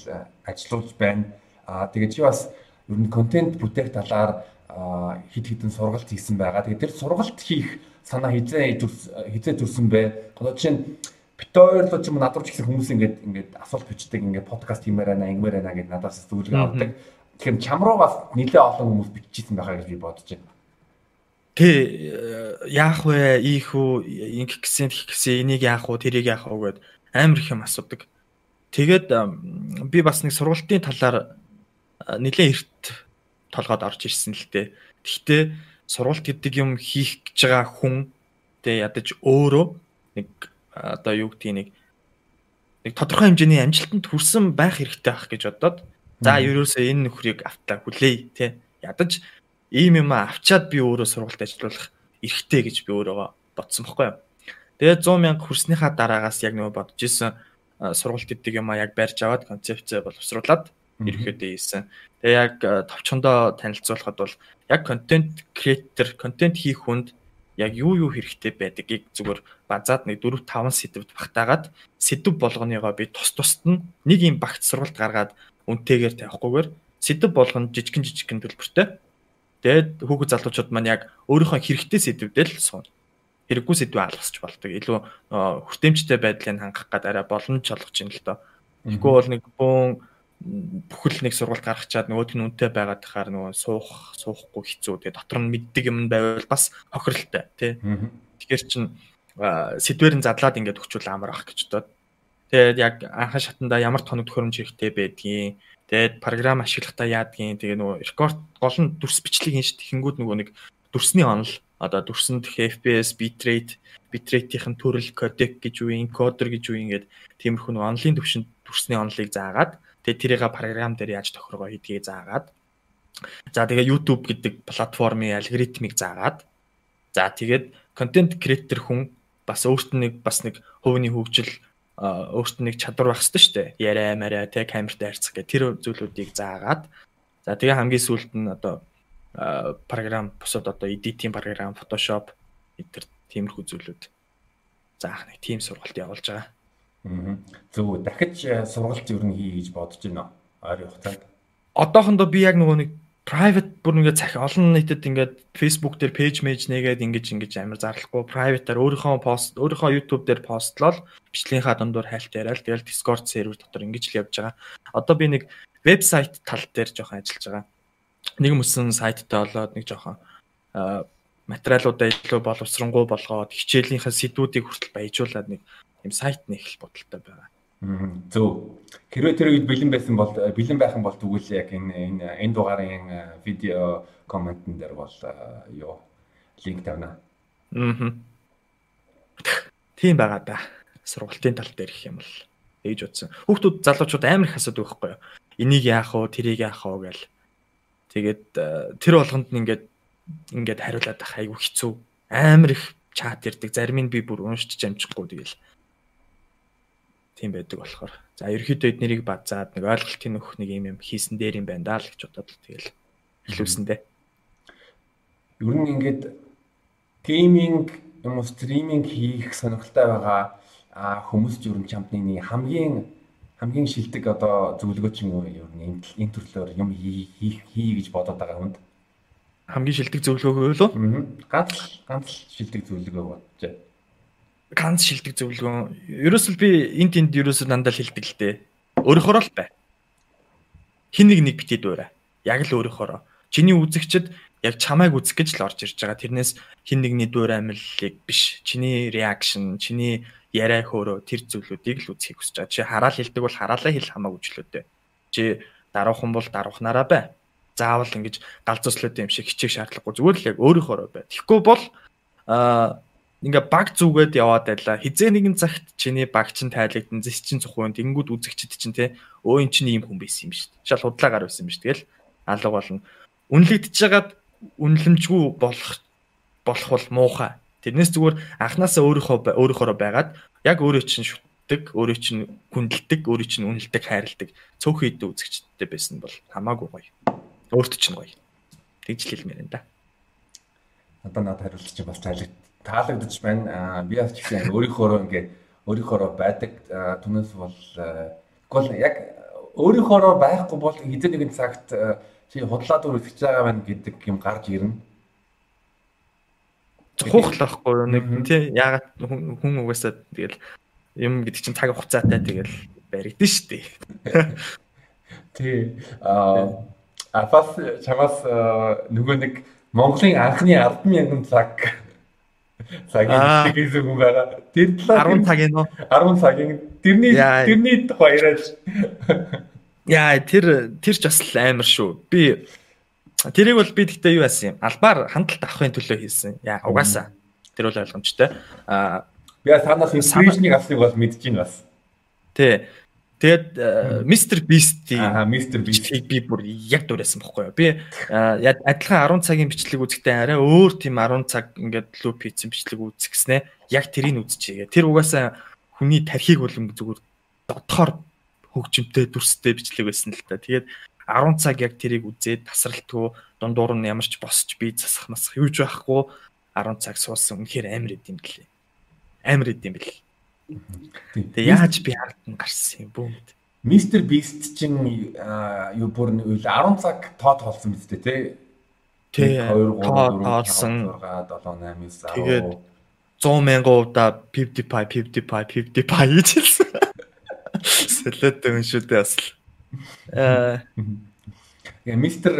ажиллаж байна. А тэгээд чи бас ер нь контент бүтээх талаар хид хідэн сургалт хийсэн байгаа. Тэгээд тэр сургалт хийх санаа хизээ хизээ төрсөн бэ? Одоо жишээ нь бит хоёр л ч юм уу над руу ч гэсэн хүмүүс ингээд ингээд асуулт бичдэг ингээд подкаст хиймээр байна, ингэмээр байна гэдээ надаас зөвлөгөө авдаг. Тэгэхээр чам руу бас нэлээ олон хүмүүс биччихсэн байхаа гэж би бодож байна. Тий, э, яах вэ? Ийх үү, ингэх гэсэн, тэгэх гэсэн, энийг яах вэ, тэрийг яах вэ гэд амар их юм асуудаг. Тэгээд би бас нэг сургалтын талаар нэлээд эрт толгойд орж ирсэн л дээ. Гэхдээ сургалт гэдэг юм хийх гэж байгаа хүн тэ ядаж өөрөө нэг одоо юу гэдгийг нэг нэг тодорхой хэмжээний амжилтанд хүрсэн байх хэрэгтэй байх гэж бодоод за ерөөсөө энэ нөхрийг автаа хүлээе тэ ядаж ийм юм авчаад би өөрөө сургалт ажиллах эрхтэй гэж би өөрийгөө бодсон байхгүй юу. Тэгээд 100 мянга хүрснийхаа дараагаас яг нөгөө бодож исэн сургалт гэдэг юм а яг барьж аваад концепцээ боловсруулад ерөөхдөө ийсэн. Тэгээ яг а, товчхондоо танилцуулахад бол яг контент креатор, контент хийх хүнд яг юу юу хэрэгтэй байдгийг зүгээр базаад нэг 4 5 сэдвд багтаагаад сэдв болгоныгоо би тус тусад нь нэг юм багт сургалт гаргаад үнтэйгээр тавихгүйгээр сэдв болгоно жижигэн жижигэн төлбөртэй Тэгээд хүүхэд залуучууд маань яг өөрийнхөө хэрэгтэй сэдвүүдэл суун. Хэрэггүй сэдвээ алгасч болдог. Илүү аа, хүртээмжтэй байдлыг хангах гад арай боломж олгож ин л доо. Бол нэг бөөн бүхэл нэг сургалт гаргачаад нөгөөд нь үнэтэй байгаад тахаар нөгөө суух суухгүй хэцүү. Тэгээ дотор нь мэддэг юм байвал бас хохиролтой тий. Тэгэхээр чин сэдвэр нь задлаад ингээд өгчүүл амар ах гэж бодоод. Тэгээд яг анхан шатанда ямар тоног төхөөрөмж хэрэгтэй байдгийг тэгээд програм ашиглахдаа яадгийн тэгээ нөгөө рекорд гол нь дүрс бичлэг хийн шít хингүүд нөгөө нэг дүрсний онол одоо дүрсэнд FPS bitrate bitrate-ийн төрөл кодек гэж үү энкодер гэж үү ингээд тиймэрхүү нөгөө онлын төвшөнд дүрсний онолыг заагаад тэгээд тэрийг програм дээр яаж тохиргоо хийдгийг заагаад за тэгээ YouTube гэдэг платформын алгоритмыг заагаад за тэгээд контент креатор хүн бас өөрт нь нэг бас нэг хувийн хөгжил өөрт нь нэг чадвар байх хэрэгтэй шүү дээ. Яриа мараа те камертай харьцах гэх тэр зүйлүүдийг заагаад за тэгээ хамгийн сүүлд нь одоо програм бусад одоо editing програм Photoshop эдгээр тиймэрхүү зүйлүүд заах нэг team сургалт явуулж байгаа. Зөв дахиж э, сургалт ер нь хий гэж бодож байна. Ойрын хугацаанд. Одоохондоо би яг нөгөө нэг private бүр ингээд цах олон нийтэд ингээд Facebook дээр page mage нэгээд ингэж ингэж амар зарлахгүй private-аар өөрийнхөө пост өөрийнхөө YouTube дээр постлол бичлэгийнхаа дундуур хайлт яриад тэгэл Discord сервер дотор ингэж л явж байгаа. Одоо би нэг вебсайт тал дээр жоохон ажиллаж байгаа. Нэг мөсөн сайттай болоод нэг жоохон аа, материалуудаа илүү боловсронгуй болгоод хичээлийнхээ сэдвүүдийг хүртэл баяжуулаад нэг юм сайт нэг л бодолтой байгаа. Зөв. Хэрвээ тэр үед бэлэн байсан бол бэлэн байх юм бол тэгвэл яг энэ энэ энэ дугаарын э, видео комментэн дээр бол э, юу линк тавина. Аа. Тийм байгаа да. Сургалтын тал дээр их юм л ээж утсан. Хүүхдүүд залуучууд амар их асуудаг байхгүй юу? Энийг яах вэ? Тэрийг яах вэ гэл. Тэгээд э, тэр болгонд нь ингээд ингээд хариулаад ах айгу хэцүү. Амар их чат ирдэг. Зарим нь би бүр уншиж амжихгүй тэгэл. Тийм байдаг болохоор. За ерөөхдөө эднэрийг базаад нэг ойлголтын нөх нэг юм юм хийсэн дээр юм байна даа л гэж бодоод л тэгэл эхлүүлсэн дээ. Ер нь ингээд гейминг юм уу стриминг хийх сонирхолтой байгаа хүмүүс ч ер нь чамдны нэг хамгийн хамгийн шилдэг одоо зөвлөгөө ч юм уу ер нь энэ төрлөөр юм хий- хийх хий гэж бодоод байгаа хүнд. Хамгийн шилдэг зөвлөгөө юу? Аа. Ганц ганц шилдэг зөвлөгөө бодож. Ганц шилдэг зөвлөгөө. Ерөөсөл би энд тэнд ерөөсөө дандаа хилдэг л дээ. Өөрөөхөө л бай. Хин нэг нэг битээ дуурай. Яг л өөрөөхөө. Чиний үзэгчд яг чамайг үзэх гэж л орж ирж байгаа. Тэрнээс хин нэгний дуур амьллыг биш. Чиний реакшн, чиний яриа хөөрөө тэр зүйлүүдийг л үзхийг хүсэж байгаа. Чи хараал хилдэг бол хараалаа хэл хамаагүй ч л үдэ. Чи даруухан бол даруухнараа бай. Заавал ингэж галзууслаад юм шиг хичээх шаардлагагүй. Зүгээр л яг өөрийнхөө бай. Тэгэхгүй бол аа ингээ баг зүгээд яваад байлаа. Хизээ нэгэн цагт чиний баг чин тайлагдсан зэс чин цохоо тэнгүүд үзэгчд чинь те өө эн чинь ийм хүн байсан юм шүү дээ. Шал худлаагаар байсан юм шүү. Тэгэл алга болно. Үнэлэгдэж байгаад үнэлэмжгүй болох болох бол муухай. Тэрнээс зүгээр анханасаа өөрийнхөө өөрийнхөө байгаад яг өөрөө чинь шүтдэг, өөрөө чинь хүндэлдэг, өөрөө чинь үнэлдэг, хайрладаг цөөхөн идэ үзэгчдтэй байсан бол хамаагүй гоё. Өөртөө чинь гоё. Тэгж л хэлмээр энэ да. Одоо надад хариулт чинь бас тайлэг таалагдчих байна. Би бас гэсэн өөрийнхөө ингээ өөрийнхөө байдаг түнэс бол тэгвэл яг өөрийнхөө байхгүй бол хэдэн нэгэн цагт чи худлаа дүр өсөж байгаа байна гэдэг юм гарч ирнэ. Цохохлахгүй нэг тий яагаад хүн угаасаа тэгэл юм гэдэг чинь цаг хугацаатай тэгэл баригдэн штэ. [LAUGHS] Тий. Аа Афас чамаас нөгөө нэг Монголын анхны 100000 цаг цагийн хийсэн хүн байгаа. Тэр талаар 10 цагийн нөө 10 цагийн тэрний тэрний хоёроо Яа тэр тэр ч бас амар шүү. Би тэрийг бол би тэгтээ юу яасан юм? Албаар хандлт авахын төлөө хийсэн. Яа угаасаа. Тэр бол ойлгомжтой. Аа би танаас инспирашныг авсныг бол мэдэж байна бас. Тий. Тэгээд Mr Beast аа Mr Beast-ийг би бүр яг дуурайсан бохгүй юу. Би адилхан 10 цагийн бичлэг үзэхдээ арай өөр тийм 10 цаг ингээд луп хийсэн бичлэг үзгэснэ. Яг тэрийг үзчихье. Тэр угаасаа хүний тархийг бол зүгээр дотохоор хөгжимтэй дүрстэй бичлэг байсан л та. Тэгээд 10 цаг яг тэрийг үзээд тасралтгүй дундуур нь ямар ч босч би засах масах юуж байхгүй 10 цаг суусан үнэхээр амар идэм блээ. Амар идэм бэл. Тэгээ яаж би хардсан гарсан юм бүү мэд. Мистер Бист чинь юу бүр 10 цаг тоо тоолсон биз дээ тий. Тий 2 3 4 5 6 7 8 9 Тэгээд 100 мянган удаа 55 55 55 гэж хэлсэн. [LAUGHS] Солиотой хүн шүү дээ бас. Аа Мистер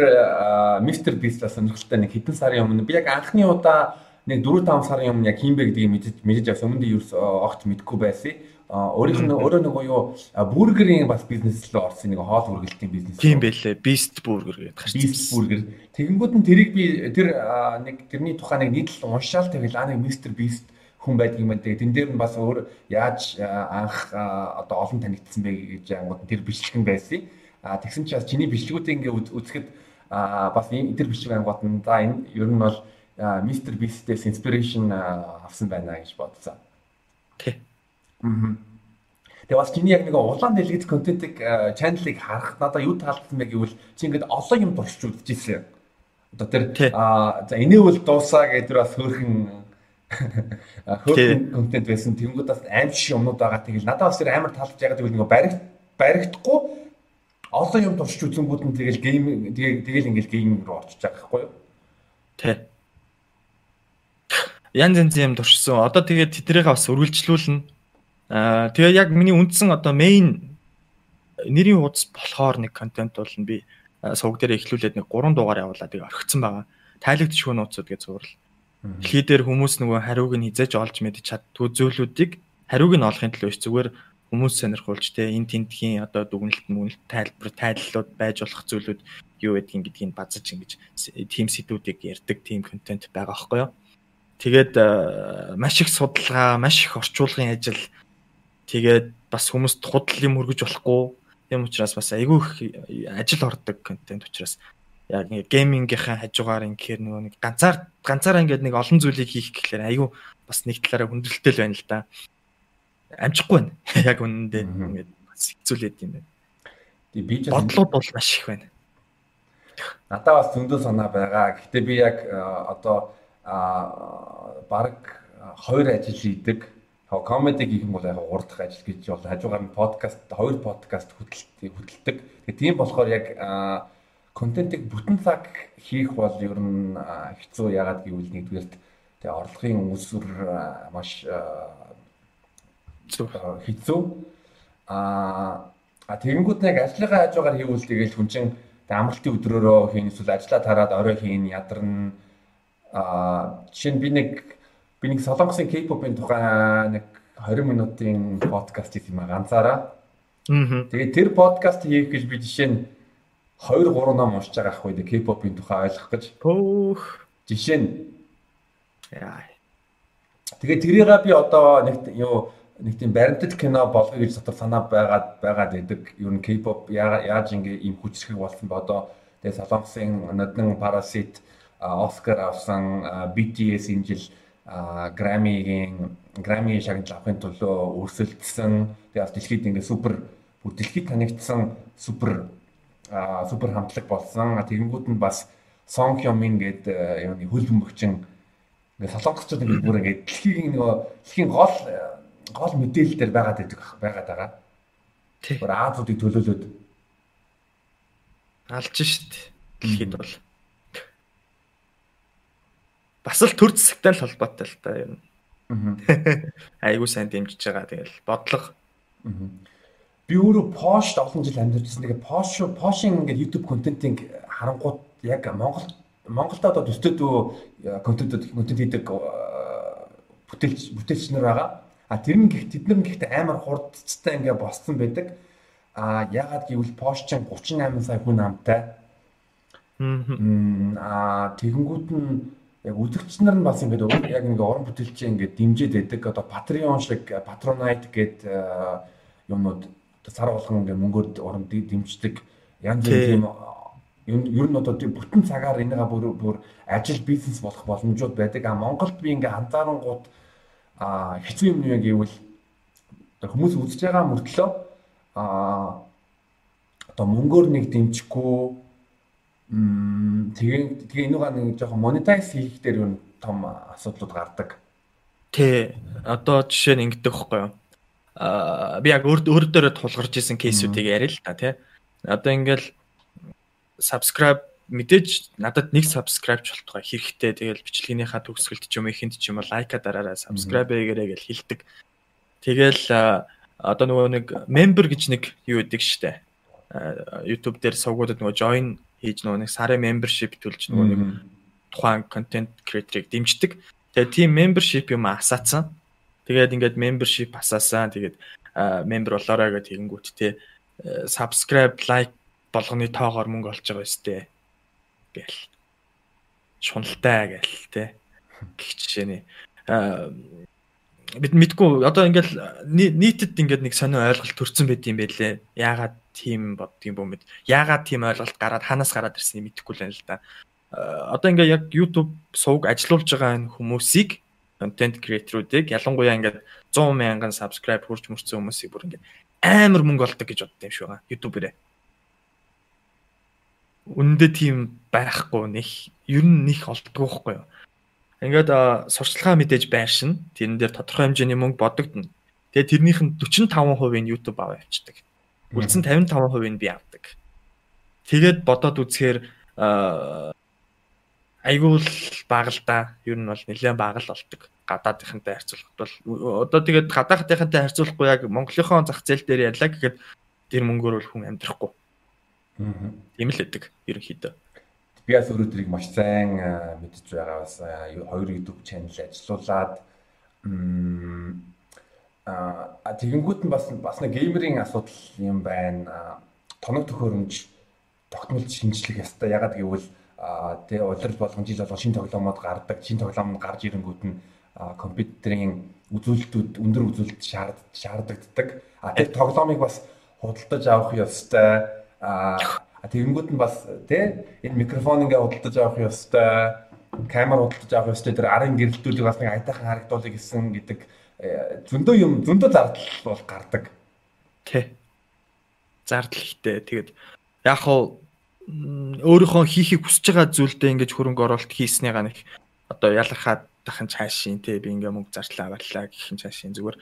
Мистер Бист сонирхолтой нэг хэдэн сарын өмнө би яг анхны удаа нэг 4 5 сарын өмнө яг хийм бэ гэдгийг мэдэж мэдэж авсан. Өмнө нь юу огт мэдэхгүй байсан. Өөрийнх нь өөрөө нөгөө юу бургерийн бас бизнес рүү орсон нэг хоол үргэлтийн бизнес. Тийм байлээ. Beast Burger гэдэг гарч ирсэн. Beast Burger. Тэгэнгүүт нь тэрийг би тэр нэг тэрний тухай нэг нийтлэл уншаал тэгэл аа нэг Mr Beast хүн байдаг юм байна. Тэгээ тэн дээр нь бас өөр яаж анх одоо олон танигдсан бэ гэж ангууд тэр бичлэгэн байсан. А тэгсэн чи бас чиний бичлэгүүдийг ингээ үзэхэд бас энэ тэр бичлэг ангууд нь за энэ ер нь бол Mr Beast-ээс inspiration авсан байна гэж бодсон. Тий. Мм. Тэгээ бас чиний яг нэг улаан дэлгэц контентыг чаналыг харах надад юу таалагдсан бэ гэвэл чи ингээд олон юм туршиж үзчихсэн. Одоо тэр аа за энэ бол дуусаа гэдэг бас хөөрхөн [LAUGHS] хөөрхөн контент байсан. Тэнгүүд бас аим шиг юмнууд байгаа. Тэгэл надад бас тэр амар таалагдж байгаа гэвэл нэг баригт баригдахгүй олон юм туршиж үзэнгүүд нь тэгэл гейм тэгэл ингээл гейм руу орчиж байгаа байхгүй юу? Тий янз янз юм туршсан. Одоо тэгээд тэднийхээ бас үргэлжлүүлнэ. Аа тэгээ яг миний үндсэн одоо main нэрийн хуудас болохоор нэг контент бол би сувг дээр эхлүүлээд нэг 3 дугаар явуулаад тэгээ орхицсан байгаа. Тайлагдчихгүй нууцуд гэж зуурл. Дэлхий дээр хүмүүс нөгөө хариуг нь хизээж олж мэдж чаддгүй зүйлүүдийг хариуг нь олохын төлөө зүгээр хүмүүс сонирхуулж те энэ тентхийн одоо дүгнэлт мөнэлт тайлбар тайллууд байж болох зүйлүүд юу гэдгийг гэдгийг базаж ингэж тийм сэдвүүдийг ярьдаг тийм контент байгаа байхгүй юу? Тэгээд э, маш их судалгаа, маш их орчуулгын ажил тэгээд бас хүмүүст худал юм өргөж болохгүй. Тийм учраас бас айгүй их ажил ордог контент учраас яг нэг геймингийнхаа хажуугаар ингээр нөгөө нэг ганцаар ганцаараа ингээд нэг олон зүйлийг хийх гэхлээр айгүй бас нэг талаараа хүндрэлтэй л байна л да. Амжихгүй байна. [LAUGHS] Яг үнэндээ ингээд бас хэцүүлээд юм байна. Тэгээ би ч бодлууд бол маш их байна. Надаа бас зөндөө санаа байгаа. Гэхдээ би яг э, одоо а баг хоёр ажил хийдэг. Комеди гэх юм бол яг гурав дахь ажил гэж бол хажуугаар нь подкаст хоёр подкаст хөдөлтөг хөдөлтөг. Тэгээ тийм болохоор яг контентыг бүтэн цаг хийх бол ер нь хэцүү ягаад гэвэл нэгдүгээрт тэгээ орлогын үүсвэр маш хэцүү. Аа а тэгэнгүүт нэг ажлынхаа хажуугаар хийвэл тэгэл хүн чинь амралтын өдрөөрөө хийн эсвэл ажиллаа тараад орой хийн ядарна Аа жишээ нь би нэг би нэг солонгосын K-pop-ын тухай нэг 20 минутын подкаст хийх юм а ганцаараа. Аа. Тэгээд тэр подкаст хийх гэж би жишээ нь 2 3 ном уншиж байгаа ахгүй дээ K-pop-ын тухай ойлгох гэж. Пөөх. Жишээ нь яа. Тэгээд тэрийг би одоо нэг юу нэг тийм баримтат кино болгоё гэж дотор санаа байгаад байгаад байдаг. Ер нь K-pop яаж ингээ ийм хүчрхэг болсон бэ одоо тэгээд Солонгосын нодон Parasite Оскар авсан BTS энэ жил Grammy-гийн Grammy шагнал авахын төлөө өрсөлдсөн. Тэгээд дэлхийд ингээ супер бүр дэлхийд танигдсан супер супер хамтлаг болсон. Тэгэнгүүт нь бас Сон Хёмин гээд юуны хөл бөмбөгчин ингээ солонгосчууд ингээ бүр ингээ дэлхийн нөгөө дэлхийн гол гол мэдээлэл дээр байгаад байдаг байгаад байгаа. Бүр Азуудыг төлөөлөөд алж шít дэлхийд бол бас л төр зэсэгтэй л холбоотой л та юм. [LAUGHS] Айгуу сайн дэмжиж байгаа. Тэгэл бодлого. Би өөрөө Posh олон жил амьдарчсан. Тэгээ Posh Posh-ийн ингээд YouTube контентыг харангууд яг Монгол Монголда одоо төстөдөө контент контент хийдэг бүтээлч бүтээлч нар байгаа. А тэр нь гихт тэд нар гихт амар хурдцтай ингээ босцсон байдаг. А ягаад гэвэл Porsche 38 сая хүн амтай. Аа тэгэнгүүт нь яг үзэгч нар нь бас ингээд яг ингээ орон бүтээлчээ ингээ дэмжиж байдаг. Одоо Patreon шиг Patronite гэдэг юмнууд сар болгон ингээ мөнгөөр орон дэмждэг. Янз бүрийн тийм ер нь одоо бүтэн цагаар энийгээ бүр бүр ажил бизнес болох боломжууд байдаг. А Монголд би ингээ анзаарангууд а хэцүү юм юу гэвэл хүмүүс үзэж байгаа мөртлөө а одоо мөнгөөр нэг дэмжихгүй м тэгээ тэгээ энийгээ нэг жоохон монетайз хийх дээр юу том асуудлууд гардаг. Тэ одоо жишээ нь ингэдэг байхгүй юу? Аа би яг өөр өөр дээрээ тулгарч исэн кейсүүдийг яриа л та тий. Одоо ингээл subscribe мэдээж надад нэг subscribe ч болтугай хэрэгтэй. Тэгэл бичлэгийнхаа төгсгөлт ч юм ихэнд ч юм уу лайка дараарай, subscribe хийгээрэй гэж хэлдэг. Тэгэл одоо нөгөө нэг member гэж нэг юу өгдөг штэ. YouTube дээр сувгуудад нөгөө join хийж нөгөө нэг сарын membership төлж нөгөө нэг тухайн content creator-ыг дэмждэг. Тэгээ тийм membership юм асаацсан. Тэгээд ингээд membership асаасан. Тэгээд member болоорой гэж тэгэнгүүт те subscribe like болгоны тоогоор мөнгө олж байгаа өстэй гээл шуналтай гээл те гэх жишээний бид мэдгүй одоо ингээл нийтэд ингээд нэг сонио ойлголт төрсэн байт юм байлээ яагаад тийм боддгийм бөө мэд яагаад тийм ойлголт гараад ханаас гараад ирснийг мэдэхгүй л байна л да одоо ингээ яг YouTube сувг ажилуулж байгаа энэ хүмүүсийг контент креаторуудыг ялангуяа ингээд 100 мянган subscribe хүрч мөрцөн хүмүүсийг бүр ингээд амар мөнгө олдог гэж боддог юм шиг байгаа YouTube-ээрээ үнэндээ тийм байхгүй нэг ер нь нэг олдгоо байхгүй юу. Ингээд сурчлагаа мэдээж байршин тэрэн дээр тодорхой хэмжээний мөнгө бодогдно. Тэгээ тэрнийх нь 45% нь YouTube аваа явчихдаг. Үлдсэн 55% нь би авдаг. Тэгээд бодоод үзэхээр айгуул багалдаа ер нь бол нэлээд багал болдог. Гадаадынхантай харьцуулахад бол одоо тэгээд гадаадынхантай харьцуулахгүй яг Монголынхон зах зээл дээр ярьлаа гэхэд тэр мөнгөөр бол хүн амьдрахгүй Тийм л өгдөг ерөнхийдөө. Би бас өөрөө тэрийг маш сайн мэдж байгаа бас хоёр YouTube channel ажиллуулад а тэгэнгүүт нь бас бас нэг геймерийн асуудал юм байна. Тоног төхөөрөмж тогтмол шинжлэх ёстой. Ягаад гэвэл тэ улирал болгон жил болгон шинэ тоглоомод гардаг. Шинэ тоглоом гарч ирэнгүүт нь компьютерийн үзүүлэлтүүд өндөр үзүүлэлт шаарддаг. А тэр тоглоомыг бас худалдаж авах ёстой А тэгэнгүүт нь бас тий энэ микрофон ингээ худалдаж авах ёстой, камер худалдаж авах ёстой тэр арын гэрэлтүүлэг бас нэг айтайхан харагдуулъя гэсэн гэдэг зөндөө юм зөндөө зардал бол гардаг. Тий. Зардал ихтэй. Тэгээд яг хуу өөрийнхөө хийхийг хүсэж байгаа зүйлдээ ингэж хөрөнгө оруулалт хийснийгаа нэг одоо ялархаад дахин цаашийн тий би ингээ мөнгө зарчлаа аваалаа гэх юм цаашийн зүгээр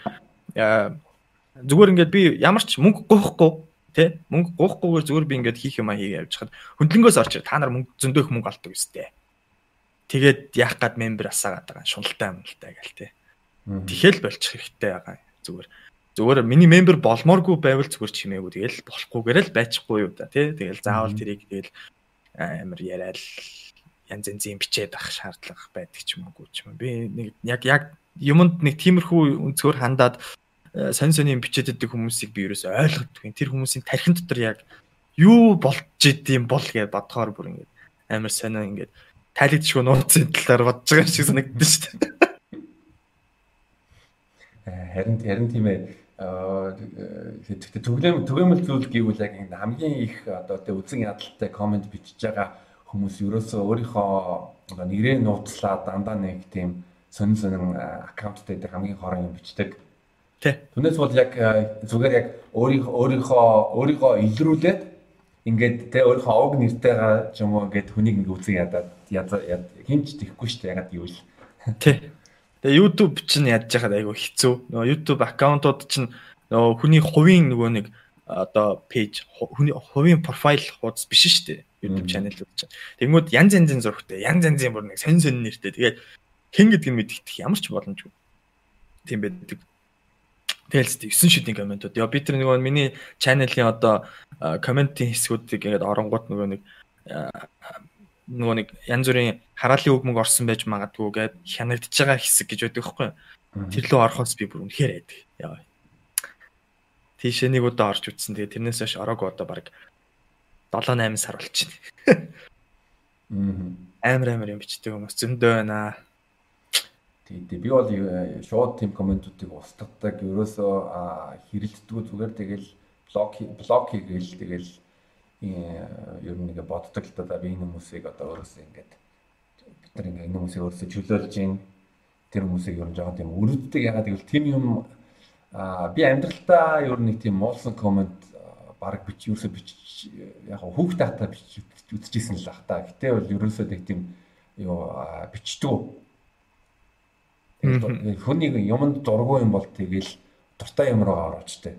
зүгээр ингээд би ямар ч мөнгө гоохгүй Тэ мөнгө гоохгүйгээр зүгээр би ингээд хийх юм а хийгээ явж хад хөндлөнгөөс орч та нар мөнгө зөндөөх мөнгө олдог үстэй. Тэгээд яах гад мембер асаагаад байгаа шуналтай амналтай гээл тэ. Тэхэл болчих хэрэгтэй байгаа зүгээр. Зүгээр миний мембер болмооргүй байвал зүгээр чимээгүй тэгэл болохгүйгээр л байчихгүй юу да тий. Тэгэл заавал тэрийг тэгэл амар яриад янз янзын бичээд ах шаардлага байдаг ч юм уу ч юм. Би нэг яг яг юмд нэг тиймэрхүү өнцгөр хандаад сонь сонь бичээд байдаг хүмүүсийг би ерөөсөй ойлгодгүй. Тэр хүмүүсийн тархин дотор яг юу болж идэм бол гэж бодохоор бүр ингээд амар сонио ингээд тайлэгдчихгүй нууцын талаар бодож байгаа шиг санагдсан шүү дээ. Харин харин тийм ээ тэгтээ түгээмэл түгээмэл зүйл гэвэл яг хамгийн их одоо тэ үзэн ядалтай комент бичиж байгаа хүмүүс ерөөсөө өөрийнхөө одоо нэрээ нууцлаа дандаа нэг тийм сонин сонин аккаунттай дээр хамгийн хорон юм бичдэг. Тэ. Түүнээс бол яг зүгээр яг өөрийнхөө өөрийнхөө өөрийгөө илрүүлээд ингээд тэ өөрийнхөө овг нэртэйгээ ч юм уу ингээд хүнийг ингээд үзэн ядаад хинч тэхгүй шүү дээ ягаад гэвэл. Тэ. Тэгээ YouTube чинь ядж байхад айгүй хэцүү. Нөгөө YouTube аккаунтууд чинь нөгөө хүний хувийн нөгөө нэг одоо пэйж хүний хувийн профайл хуудас биш шүү дээ. YouTube channel-ууд чинь. Тэгмүүд янз янзын зургтай, янз янзын бүр нэг сонь сонь нэртэй. Тэгээд хэн гэдэг нь мэддэх ямар ч боломжгүй. Тийм байдаг. Тэгэл зү 9 шидийн комментууд. Яа би тэр нөгөө миний channel-ийн одоо комментийн хэсгүүдийг ингээд оронгууд нөгөө нэг нөгөө нэг янз бүрийн хараалын үг мөг орсон байж магадгүй гэд хянагдж байгаа хэсэг гэж байдаг байхгүй? Тэр лөө орохоос би бүр үнэхээр айдаг. Яа. Тийшээ нэг удаа орж үтсэн. Тэгээ тэрнээс хойш ороагүй одоо баг 7 8 сар болчихно. Амар амар юм бичдэг хүмүүс зөндөө байна. Тийм би бол шууд тим комментуудыг устгадаг. Ерөөсөө хэрэлддэг зүгээр тэгэл блок блок хийгээл тэгэл ер нь ингээ боддог л да би энэ хүмүүсийг одоо өөрөөсөө ингээд бид нар ингээ энэ хүмүүсийг өөрөөсөө чөлөөлж гин тэр хүмүүсийг ер нь жоохон тийм өрөвддөг ягаад гэвэл тийм юм би амьдралдаа ер нь нэг тийм муулсан коммент баг бич юусоо бич яг хүүхд тахта бич үзчихсэн л ах та. Гэтэ бол ерөөсөө нэг тийм юу бичдэг. Хүний юмд дургүй юм бол тэгэл дуртай юм руу ороочтой.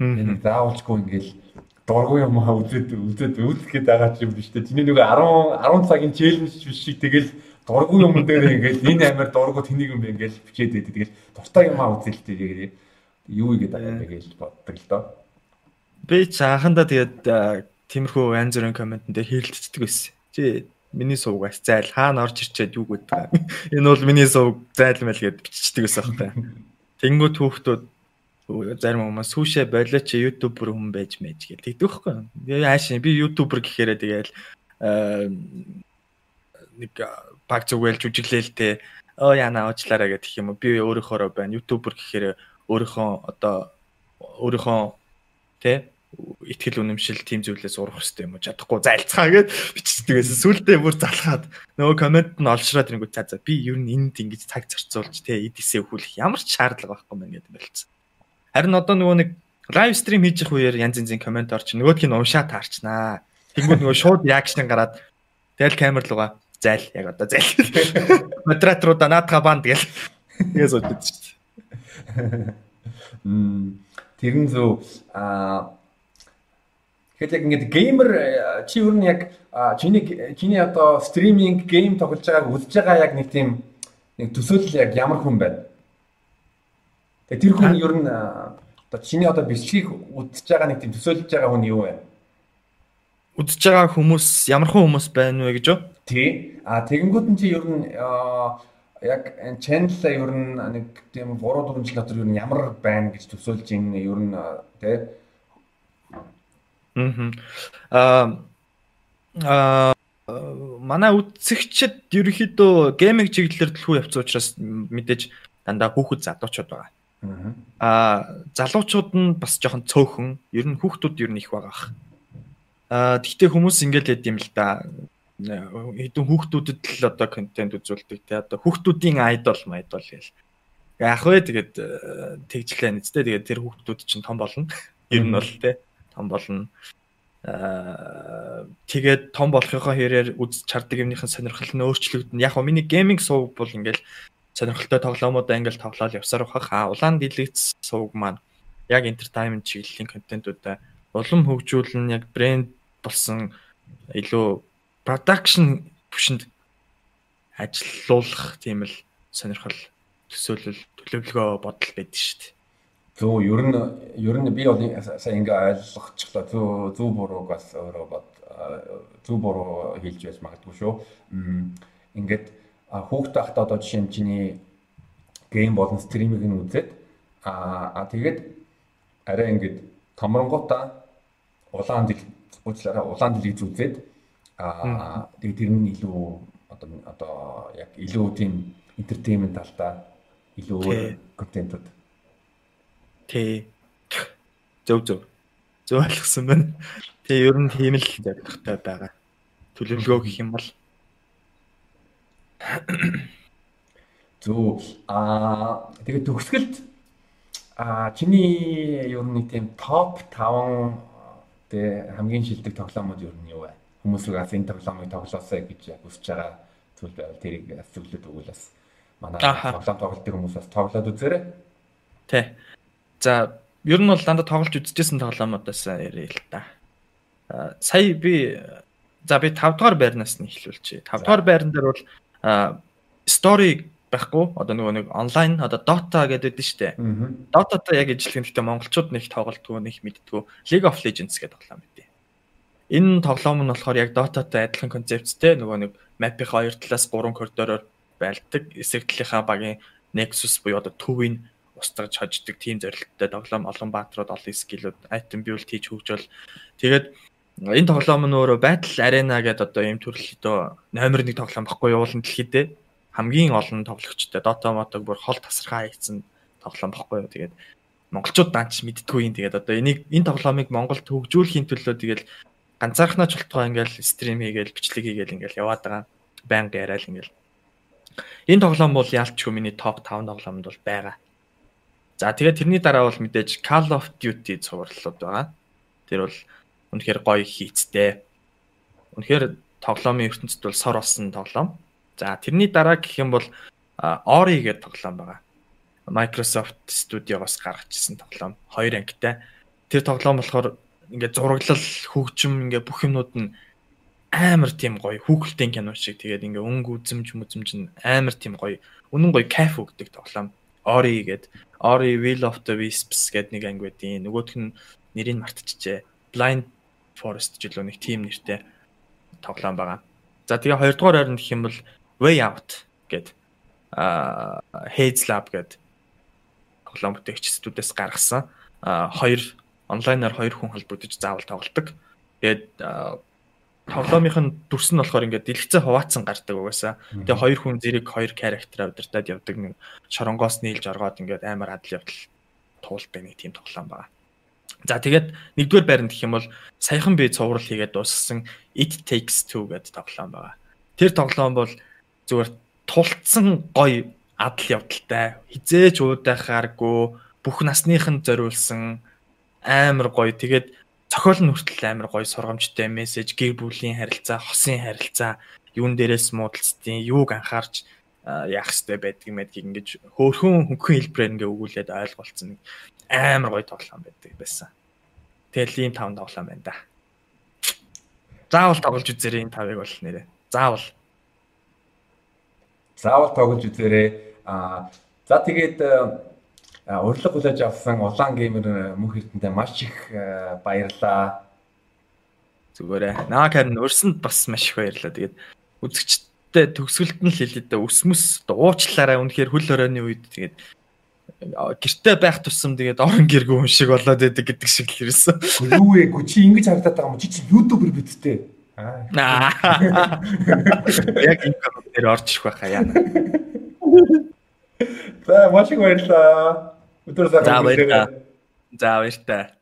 Энэ заавалчгүй ингээл дургүй юм аа үзээд үзээд үзэх гээд байгаа юм биш үү? Тэний нөгөө 10 10 цагийн челленж биш шиг тэгэл дургүй юм дээр ингээл энэ амир дургүй тэнийг юм ингээл бичээд байдаг. Тэгэл дуртай юм аа үзэл тэгээд юу игээд байгаа юм бэ гэж боддог л доо. Би ч анхандаа тэгээд тиймэрхүү янз бүрийн комментэн дээр хэрэлддэг байсан. Чи миний сувгаас зайл хаана орж ирчээд юу гэдэг. [LAUGHS] Энэ бол миний сувг зайл мэл гэд биччихдэг байсан байхгүй. Тэнгүүд хүүхдүүд зарим хүмүүс сүүшээ болооч ютубер хүн байж мэж тэгдэг байхгүй. Би хаашаа би ютубер гэхээрээ тэгэл нэг баг зүгэл жүжиглээлтэй оо яна уучлаарай гэх юм уу. Би өөрийнхөө байна. ютубер гэхээрээ өөрийнхөө одоо өөрийнхөө тэ итгэл үнэмшил тийм зүйлээс урах хэрэгтэй юм уу чадахгүй зайлцгаа гэд бичдэг байсан. Сүулдэ бүр залхаад нөгөө комент нь олшроод ирэнгүү цаа за би ер нь энд ингэж цаг зарцуулж те эдисээ өхүүлэх ямар ч шаардлага байхгүй мэн гэдэг болцсон. Харин одоо нөгөө нэг лайв стрим хийж их үеэр янз янзын комент орч нөгөөх нь уншаа таарчнаа. Тэнгүүд нөгөө шууд реакшн гараад тэгэл камер руугаа зайл яг одоо зайл. Модераторуудаа [LAUGHS] наадгаа банд гэл. Тэгээс удаж шүү дээ. Мм тэрэн зөв аа Тэгэхээр яг ингээд геймер чи юу нь яг чиний чиний одоо стриминг гейм тоглож байгааг үзэж байгаа яг нэг тийм нэг төсөөлөл яг ямар хүн байна? Тэгээ тэр хүн ер нь одоо чиний одоо бичлэгийг үзэж байгаа нэг тийм төсөөлж байгаа хүн юу вэ? Үзэж байгаа хүмүүс ямар хүн хүмүүс байна вэ гэж юу? Тий. А тэгэнгүүт нь чи ер нь яг энэ channel ер нь нэг тийм 3 4 жил дотор ер нь ямар байна гэж төсөөлж ин ер нь тий Аа аа манай үзэгчд ерөнхийдөө гейминг чиглэлээр төлхөө явц учраас мэдээж дандаа хүүхэд залуучууд байгаа. Аа залуучууд нь бас жоохон цөөхөн, ер нь хүүхдүүд ер нь их байгаа. Аа тэгтээ хүмүүс ингээл хэд юм л да. Хэдэн хүүхдүүдэд л одоо контент үзүүлдэг те одоо хүүхдүүдийн айдол майдол гэл. Яах вэ тэгээд тэгжлээ нэцтэй тэгээд тэр хүүхдүүд чинь том болно. [LAUGHS] Ер нь бол те том болно. Аа тэгээд том болохынхоо хэрээр үз чардаг юмныхын сонирхол нь өөрчлөгдөн. Яг нь миний гейминг сувг бол ингээл сонирхолтой тоглоомуудаа ингээл тоглоод явсаар бахах. Аа улаан дэлгэц сувг маань яг entertainment чиглэлийн контентуудаа улам хөгжүүлэн яг брэнд болсон илүү production төвшөнд ажиллуулах тийм л сонирхол төсөөлөл төлөвлөгөө бодол байдаг шүү дээ. Зөв ер нь ер нь би бол сая ингээ ойлгочихлоо. Зөв зөв бурууг бас өөрөө бод зөв буруу хэлж байж магадгүй шүү. Ингээд хүүхд тахта одоо жишээ нь чиний гейм болон стримийг нь үзээд аа тэгээд арай ингээд томронгота улаан дэл уучлаарай улаан дэлийг үзээд аа тэгээд тэр нь илүү одоо одоо яг илүү тийм entertainment талдаа илүү Тий. контентууд. Тий. Зөв зөв. Зөв ойлгосон байна. Тэгээ ер нь тийм л зоригтой байгаа. Төлөвлөгөө гэх юм бол [COUGHS] Зөв. Аа тэгээд төгсгөлд аа чиний ер нь тийм топ 5 тэ хамгийн шилдэг тоглоомууд ер нь юу вэ? Хүмүүс угаас энэ тоглоомыг тоглоосоо гэж яг хүсэж байгаа зүйл байвал тэрийг зөвлөд өгвөл бас манай тоглоом тоглолтын хүмүүс бас тоглоод үзээрэй. тий. За ер нь бол дандаа тоглож үзчихсэн тоглоомудаас ярил л та. Сая би за би 5 дугаар байрнаас нь эхлүүлчихье. 5 дугаар байран дээр бол story байхгүй одоо нөгөө нэг онлайн одоо Dota гэдэг дээ штэ. Dota-тай яг ижилхэн гэхдээ монголчууд нэг тоглолтгүй нэг мэддгүү League of Legends гэдэг тоглоом байдیں۔ Энэ тоглоом нь болохоор яг Dota-тай адилхан концепттэй нөгөө нэг map-ийн хоёр талаас гурван коридороор байлдаг. Эсрэг талынхаа багийн Nexus буюу одоо төвийн устгаж хождог тийм зорилттой тоглоом олон баатрууд олон скиллүүд item build хийж хөгжөөл тэгээд энэ тоглоом нь өөрөө Battle Arena гэдэг одоо ийм төрөл одоо номер 1 тоглоом баггүй явуулан дэлхийдээ хамгийн олон тоглогчтой Dota мотог бүр хол тасархаа хийсэн тоглоом баггүй юу? Тэгээд монголчууд данч мэддгүй юм. Тэгээд одоо энийг энэ тоглоомыг Монголд хөгжүүлэхийн төлөө тэгээд ганцаархнаа чултгаа ингээл стрим хийгээл бичлэг хийгээл ингээл яваад байгаа. Байнга яриад ингээл. Энэ тоглоом бол яалтчгүй миний топ 5 тоглоомд бол байгаа. За тэгээд тэрний дараа бол мэдээж Call of Duty цувралууд байгаа. Тэр бол үнэхээр гоё хийцтэй. Үнэхээр тоглоомын ертөнцид бол сор болсон тоглоом. За тэрний дараа гэх юм бол Ori гэдэг тоглоом байгаа. Microsoft Studio-гоос гаргачихсан тоглоом. Хоёр ангитай. Тэр тоглоом болохоор ингээд зураглал, хөгжим ингээд бүх юмнууд нь амар тийм гоё хүүхэлдэйн кино шиг тэгээд ингээ өнгө үзэмж мүзэмж нь амар тийм гоё үнэн гоё кайф өгдөг тоглоом Ori гээд Ori Will of the Wisps гээд нэг анги байдیں۔ Нөгөөх нь нэрийг мартчихжээ. Blind Forest илүү нэг team нэртэй тоглоом байгаа. За тэгээ хоёрдугаар ойрон гэх юм бол Way Out гээд аа Haze Lab гээд тоглоом бүтээгчдүүдээс гаргасан. Хоёр онлайнаар хоёр хүн холбогдож заавал тоглодог. Тэгээд тоглоомынх нь дүрс нь болохоор ингээд дэлгэцээ хуваацсан гардаг угаасаа. Тэгээ хоёр хүн зэрэг хоёр характераа удирдаад явдаг нэг шоронгоос нийлж оргоод ингээд амар адал явдал туулдаг нэг тийм тоглоом байна. За тэгээд нэгдүгээр байранд гэх юм бол саяхан би цуврал хийгээд дууссан It Takes Two гэдэг тоглоом байна. Тэр тоглоом бол зүгээр тулцсан гоё адал явдалтай хизээж уудахааргүй бүх насныхын зориулсан амар гоё тэгээд цохол нь хүртэл амар гоё сургамжтай мессеж гэр бүлийн харилцаа хосын харилцаа юун дээрээс муудалцдیں۔ юуг анхаарч яах хэрэгтэй байдгийг мэдгийг ингэж хөөхөн хөнгөн хэлбэрээр ингээ өгүүлээд ойлголцсон амар гоё тоглоом байдаг байсан. Тэгэл ийм таван тоглоом байна да. Заавал тоглож үзээрэй энэ тавыг бол нэрээ. Заавал. Заавал тоглож үзээрэй. Аа за тэгээд а, урилга хүлээж авсан улаан геймер мөнх эрдэнтэй маш их а, баярлаа. Зүгээрээ. Наа харин өрсөнд бас маш их баярлаа. Тэгээд үзэгчтэй төгсгөлд нь л хэлээ дээ. Өсмөс уучлаарай. Үнэхээр хөл хорооны үед тэгээд гэртээ байх тусам тэгээд орон гэргүй хүн шиг болоод байдаг гэдэг шиг л ирсэн. Юу вэ? Чи ингэж харагдаад байгаа юм чи чи ютубер биз дээ. Аа. Яг энэ дээр орж ирэх байхаа яа. За маш их баярлаа. Өдөр сайн За баярлалаа. За баярлалаа.